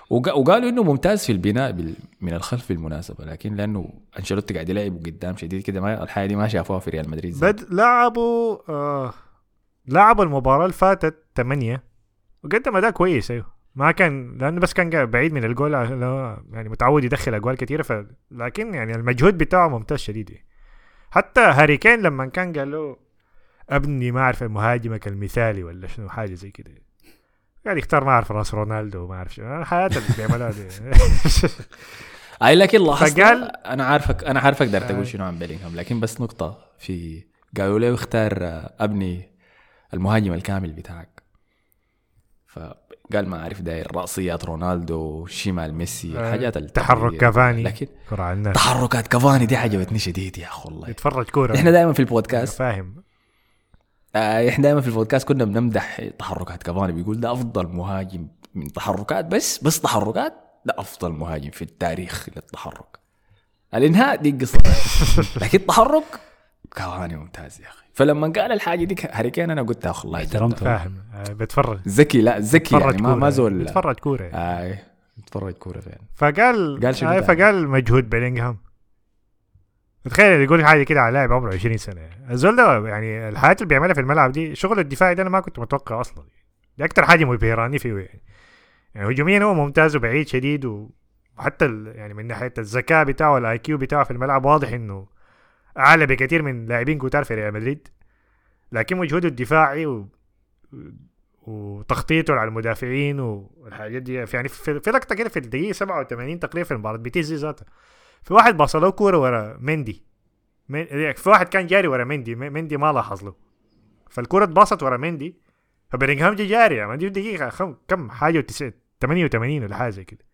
وق- وقالوا إنه ممتاز في البناء بال... من الخلف بالمناسبة لكن لأنه أنشيلوتي قاعد يلعب قدام شديد كده ما الحاجة دي ما شافوها في ريال مدريد زي. بد لعبوا آه لعبوا المباراة اللي فاتت ثمانية وقدم أداء كويس أيوه ما كان لأنه بس كان بعيد من الجول يعني متعود يدخل أجوال كثيرة ف لكن يعني المجهود بتاعه ممتاز شديد يعني. حتى هاري كين لما كان قال له أبني ما أعرف مهاجمك المثالي ولا شنو حاجة زي كده قاعد يختار ما أعرف راس رونالدو وما أعرف شنو الحياة اللي بيعملها دي *laughs* أي لكن لاحظت فقال- أنا عارفك أنا عارف أقدر آه. تقول شنو عن بيلينغهام لكن بس نقطة في قالوا له اختار آه، أبني المهاجم الكامل بتاعك فقال ما أعرف داير رأسيات رونالدو شمال ميسي آه، الحاجات تحرك. كافاني. لكن كرة على الناس تحركات كافاني دي عجبتني شديد يا أخي والله يتفرج كورة إحنا دائما في البودكاست فاهم آه، إحنا دائما في البودكاست كنا بنمدح تحركات كافاني بيقول ده أفضل مهاجم من تحركات بس بس تحركات ده أفضل مهاجم في التاريخ للتحرك. الإنهاء دي قصة. *laughs* لكن التحرك كافاني ممتاز يا أخي. فلما قال الحاجة دي هاري كين أنا قلت أخي الله احترمته. فاهم آه بتفرج. ذكي لا ذكي يعني ما ما زول. بتفرج كورة. يعني. آه بتفرج كورة فعلا. فقال قال شنو آه؟ فقال مجهود بيلينغهام. تخيل يقول حاجة كده على لاعب عمره 20 سنة. الزول ده يعني الحياة اللي بيعملها في الملعب دي شغل الدفاعي ده أنا ما كنت متوقع أصلا. دي أكتر حاجة مبهراني فيه. يعني يعني هجوميا هو ممتاز وبعيد شديد وحتى يعني من ناحية الذكاء بتاعه وال IQ بتاعه في الملعب واضح إنه أعلى بكثير من لاعبين كتار في ريال مدريد. لكن مجهوده الدفاعي و... وتخطيطه على المدافعين والحاجات دي يعني في, في لقطة كده في الدقيقة 87 تقريبا في المباراة بيتيز دي ذاتها في واحد باص له كورة ورا مندي. من- في واحد كان جاري ورا مندي. مندي ما لاحظ له. فالكوره اتباصت ورا مندي. فبيلينغهام جا جاري يعني دي دقيقة خم كم حاجة وتسعين 88 ولا حاجة زي كده.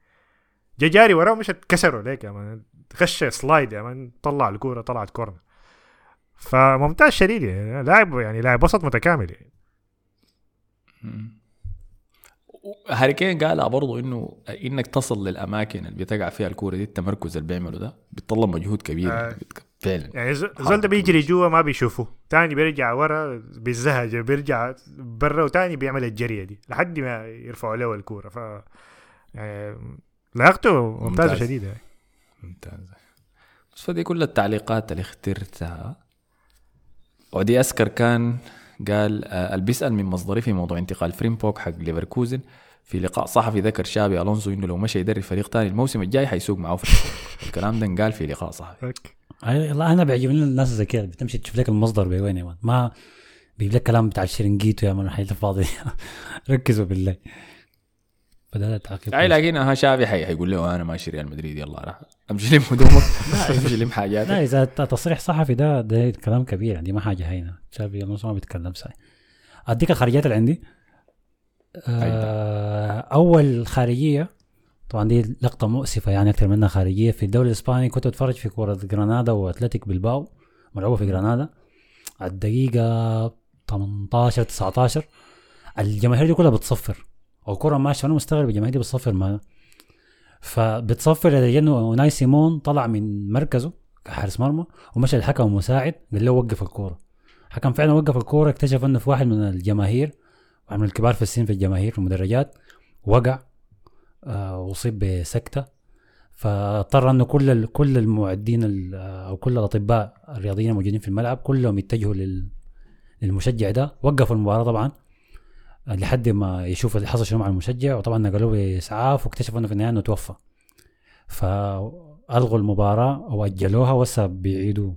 جا جاري وراه مش كسره ليك يا man خش slide يا man طلع الكورة طلعت corner. فممتاز شديد يعني لاعب يعني لاعب وسط متكامل يعني. هاري كين قالها برضه إنه إنك تصل للأماكن اللي بتقع فيها الكورة دي التمركز اللي بيعمله ده بيتطلب مجهود كبير. آه. فعلا. يعني زول ده بيجري جوا ما بيشوفه. تاني بيرجع ورا بيزهج بيرجع برا وتاني بيعمل الجرية دي لحد ما يرفعوا له الكورة. ف يعني لياقته ممتازة ممتاز. شديدة. يعني. ممتاز. بس فدي كل التعليقات اللي اخترتها. ودي اسكر كان قال آه، اللي بيسال من مصدري في موضوع انتقال فريمبوك حق ليفركوزن. في لقاء صحفي ذكر شابي ألونسو إنه لو مشى يدرب فريق تاني الموسم الجاي حيسوق معه فريمبوك. *laughs* الكلام ده انقال في لقاء صحفي. والله أنا بيعجبني الناس زي كده بتمشي تشوف لك المصدر بوين يا man. ما بيجيب لك كلام بتاع الشرنجيتو يا man الحاجات الفاضيه *laughs* ركزوا بالله. فده تعقيب أي كويس. لكن ها شابي حي حيقول له أنا ماشي ريال مدريد يلا راح. أمشي لم هدومك *laughs* أمشي لم حاجاتك لا إذا تصريح صحفي ده ده كلام كبير يعني ما حاجة هينة. شابي ألونسو ما بيتكلم ساي أديك الخارجيات اللي عندي. آه أول خارجية طبعا دي لقطة مؤسفة يعني أكثر منها خارجية. في الدوري الإسباني كنت أتفرج في كرة جرانادا وأتلتيك بالباو ملعوبة في جرانادا الدقيقة 18 19 الجماهير دي كلها بتصفر. والكره ماشية أنا مستغرب الجماهير بتصفر ما. فبتصفر لدرجه انه ناي سيمون طلع من مركزه كحارس مرمى ومشى الحكم المساعد قال له وقف الكورة. الحكم فعلا وقف الكورة اكتشف إنه في واحد من الجماهير واحد من الكبار في السن في الجماهير في المدرجات وقع آه وأصيب بسكتة. فاضطر إنه كل كل المعدين ال- أو كل الأطباء الرياضيين الموجودين في الملعب كلهم يتجهوا لل للمشجع ده. وقفوا المباراة طبعا. لحد ما يشوف اللي حصل شنو مع المشجع. وطبعا نقلوه باسعاف واكتشفوا إنه في النهاية إنه توفى. فألغوا المباراة أو اجلوها وهسه بيعيدوا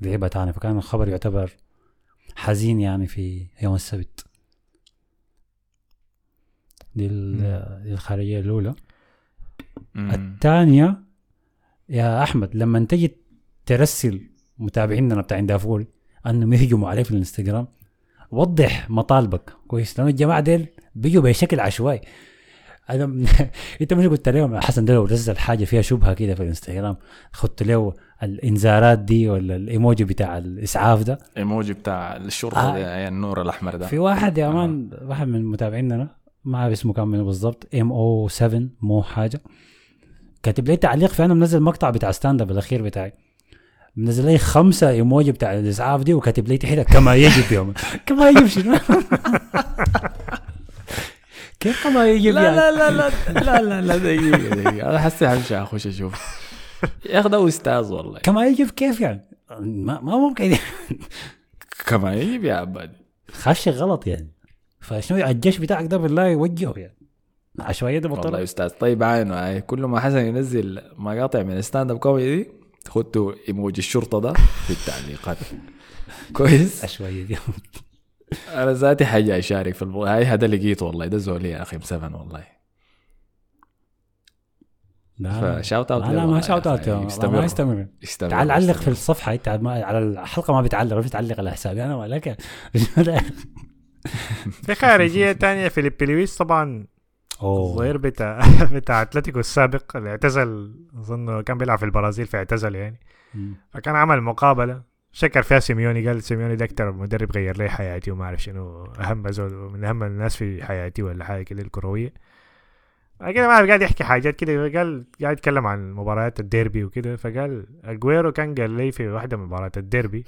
لعبه تاني. فكان الخبر يعتبر حزين يعني في يوم السبت. دي, ال- دي الخارجية الأولى. الثانية يا أحمد لما تجي ترسل متابعيننا بتاع دافور أنهم يهجموا عليك في الانستغرام وضح مطالبك. كويس. لأنه الجماعة ديل بيجوا بشكل عشوائي. أنا *laughs* أنت مش قلت لهم حسن ده لو نزل حاجة فيها شبهة كده في الانستغرام؟ خدت له الإنذارات دي ولا الإيموجي بتاع الإسعاف ده؟ إيموجي بتاع الشرطة آه. يعني النور الأحمر ده. في واحد يا مان واحد من متابعيننا ما أعرف اسمه كان منه بالضبط ام أو 7 مو حاجة. كاتب لي تعليق في أنا منزل مقطع بتاع ستاند اب الأخير بتاعي. منزل لي خمسه ايموجي بتاع الاسعاف دي وكاتب لي تحت كما يجب يوم كما يجب شنو؟ كيف كما يجب لا يعني؟ لا لا لا لا لا لا دقيقة دقيقة أنا حسي حمشي أخش أشوف يا ده أستاذ والله كما يجب كيف يعني؟ ما, ما ممكن كما يجيب يا عبادي خش غلط يعني فشنو الجيش بتاعك ده بالله يوجهه يعني عشوائيه ده والله بطل أستاذ طيب عينه كل ما حسن ينزل مقاطع من ستاند اب كوميدي خدتوا إيموجي الشرطة ده في التعليقات. *laughs* كويس؟ عشوائيه دي أنا ذاتي حاجة أشارك في الموضوع هاي هذا لقيته والله ده زولي يا أخي مسفن والله. لا ف shout out لا لا ما shout out ما يستمر. تعال علق في. الصفحة إنت ما على الحلقة ما بتعلق مش تعلق على حسابي أنا ولا *laughs* في خارجية تانية فيليب لويس طبعا الظهير بتاع *laughs* بتاع أتلتيكو السابق اللي اعتزل أظن كان بيلعب في البرازيل فاعتزل يعني. فكان عمل مقابلة. شكر فيها سيميوني قال سيميوني ده أكتر مدرب غير لي حياتي وما أعرف شنو. أهم زول من أهم الناس في حياتي ولا حاجة كده الكروية. كده ما قاعد يحكي حاجات كده. قال قاعد يتكلم عن مباريات الديربي وكده. فقال أجويرو كان قال لي في واحدة من مباريات الديربي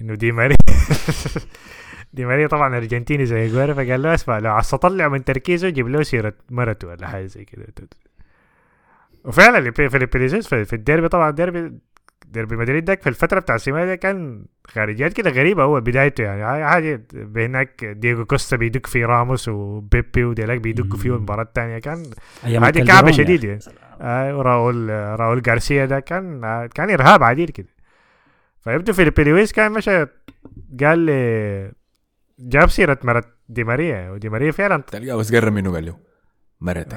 إنه دي ماري. *laughs* دي ماريا طبعا أرجنتيني زي اجويرو فقال له اسمع لو عايز تطلع من تركيزه جيب له سيرة مرته ولا حاجة زي كده. وفعلا في لويس في في الديربي طبعا الديربي ديربي مدريد ده في الفترة بتاع سيميوني ده كان خارجيات كده غريبة هو بدايته يعني. حاجة هناك دييغو كوستا بيدق في راموس وبيبي وديلاك بيدقوا فيه. المباراه الثانية كان عادي كعبة يا شديد أخي. يعني آه وراول راول جارسيا ده كان كان إرهاب عديل كده. فيبدو فيليب لويس كان مشى قال لي جاب سيرة مرت دي ماريا ودي ماريا فعلا تلقاه بس قرب منه قال له مرت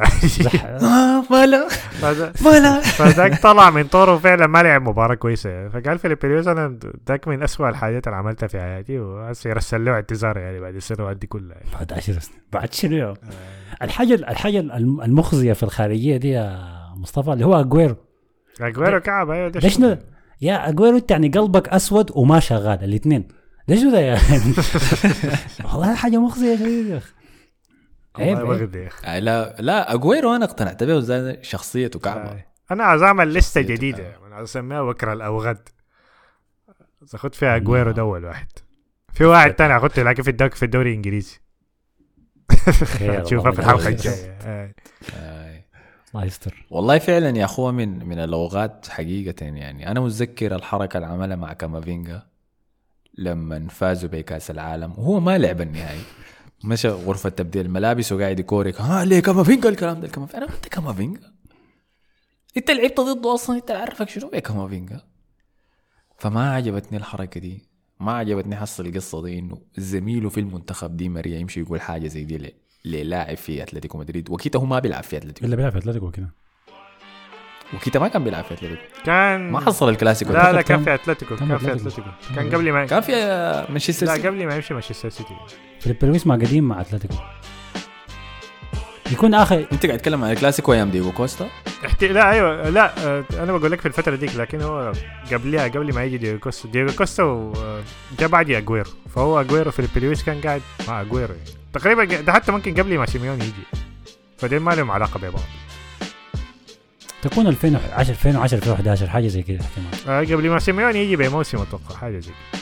مالا *laughs* فذا- مالا فذاك طلع من طوره فعلا ما لعب مباراة كويسة. فقال فيليب لويس أنا ذاك من أسوأ الحاجات اللي عملتها في حياتي وهسه يرسل له اعتذار يعني بعد السنوات دي كلها. يعني. بعد 10 سنين. بعد شنو الحاجة الحاجة الم- المخزية في الخارجية دي يا مصطفى اللي هو أجويرو. أجويرو كعب أيوه ده شنو؟ يا أجويرو أنت يعني قلبك أسود وما شغال الاثنين ده شنو ده يا *laughs* والله حاجة مخزية شديد يا أخي عيب. بغد يا أخي. آه، لا لا اجويرو أنا اقتنعت به زي شخصيته كعبة آه. أنا عايز اعمل لسته جديدة. أنا عايز أسميها وكر الاوغاد عايز اخد فيها اجويرو ده اول واحد في واحد تاني اخدته لكن في الدوري في الدوري الإنجليزي تشوفها *laughs* في الحلقة. الجاية آه. آه. الله يستر والله فعلا يا أخوة من من الأوغاد حقيقه يعني أنا متذكر الحركة اللي عملها مع كامافينجا لما فازوا بكأس العالم وهو ما لعب النهائي. مشى غرفة تبديل الملابس وقاعد يكورك ها ليه كامافينجا الكلام ده كامافينجا أنا انت كامافينجا أنت لعبت ضده أصلا أنت عارفك شنو يا كامافينجا فما عجبتني الحركة دي ما عجبتني حصل القصة دي إنه زميله في المنتخب دي ماريا يمشي يقول حاجة زي دي للاعب في أتلتيكو مدريد. وكيتا هو ما بيلعب في أتلتيكو. إلا بيلعب في أتلتيكو كده وكيتا ما كان بيلعب في أتلتيكو. كان ما حصل الكلاسيكو. لا لا. كان في أتلتيكو كان في. أتلتيكو. كان قبل ما كان في مانشستر لا سيتي قبل ما يمشي مانشستر سيتي فيليب لويس ما قديم مع أتلتيكو. يكون اخر أنت قاعد تتكلم عن الكلاسيكو أيام دييغو كوستا؟ احتي... لا أيوه لا آه، أنا بقول لك في الفترة ديك لكن هو قبلها قبل ما يجي دييغو كوستا دييغو كوستا و- آه، جاء بعد اجويرو فهو اجويرو فيليب لويس كان قاعد مع اجويرو يعني. تقريبا ده حتى ممكن قبل ما سيميوني يجي. فدين ما لهم علاقة ببعض. تكون 2010 2010 2011 حاجة زي كده احتمال. آه، قبل ما سيميوني يجي بموسم أتوقع حاجة زي كده.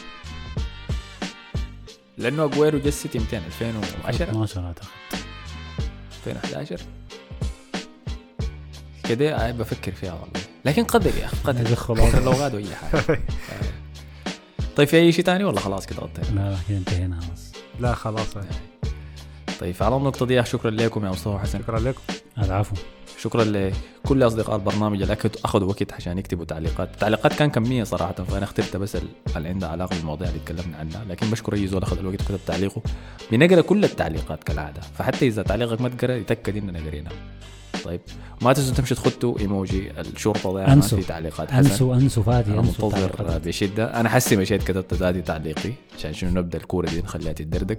لأنه أجويرو جا السيتي 200 2010 12 أعتقد. 2011 كده آه، بفكر فيها والله. لكن قدر يا أخي قدر. خلاص. الأوغاد *laughs* واي حاجة. *laughs* طيب في أي شيء ثاني ولا خلاص كده غطينا. لا لا كده انتهينا خلاص. لا خلاص. طيب على النقطه دي شكرا لكم يا مصطفى حسن. شكرا لكم. العفو. شكرا لكل أصدقاء البرنامج اللي اخذوا وقت عشان يكتبوا تعليقات. التعليقات كان كميه صراحة فأنا اخترت بس ال- اللي عندها علاقة بالمواضيع اللي تكلمنا عنها لكن بشكر أي زول أخذ الوقت وكتب تعليقه. بنقرأ كل التعليقات كالعادة فحتى إذا تعليقك ما تقرأ يتأكد إننا قريناه طيب. ما تنسوا تمشوا تخطوا إيموجي الشرطه ده أنسوا. في تعليقات حسن. أنسوا أنسوا فادي أنا أنسوا منتظر. بشده أنا حسي مشيت كتبت ذاتي تعليقي عشان شنو نبدأ الكورة دي نخليها تدردق.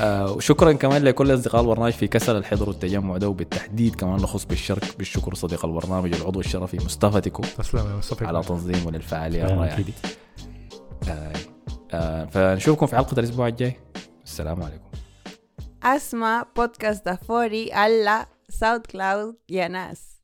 آه وشكرا كمان لكل أصدقاء البرنامج في كسل الحضور والتجمع ده وبالتحديد كمان نخص بالشرك بالشكر صديق البرنامج العضو الشرفي مصطفى تيكو. تسلم يا مصطفى. على تنظيم للفعاليه فعلاً الرائعة. دي. آه آه فنشوفكم في حلقة الأسبوع الجاي. السلام عليكم. اسمع بودكاست دافوري على ساوند كلاود يا ناس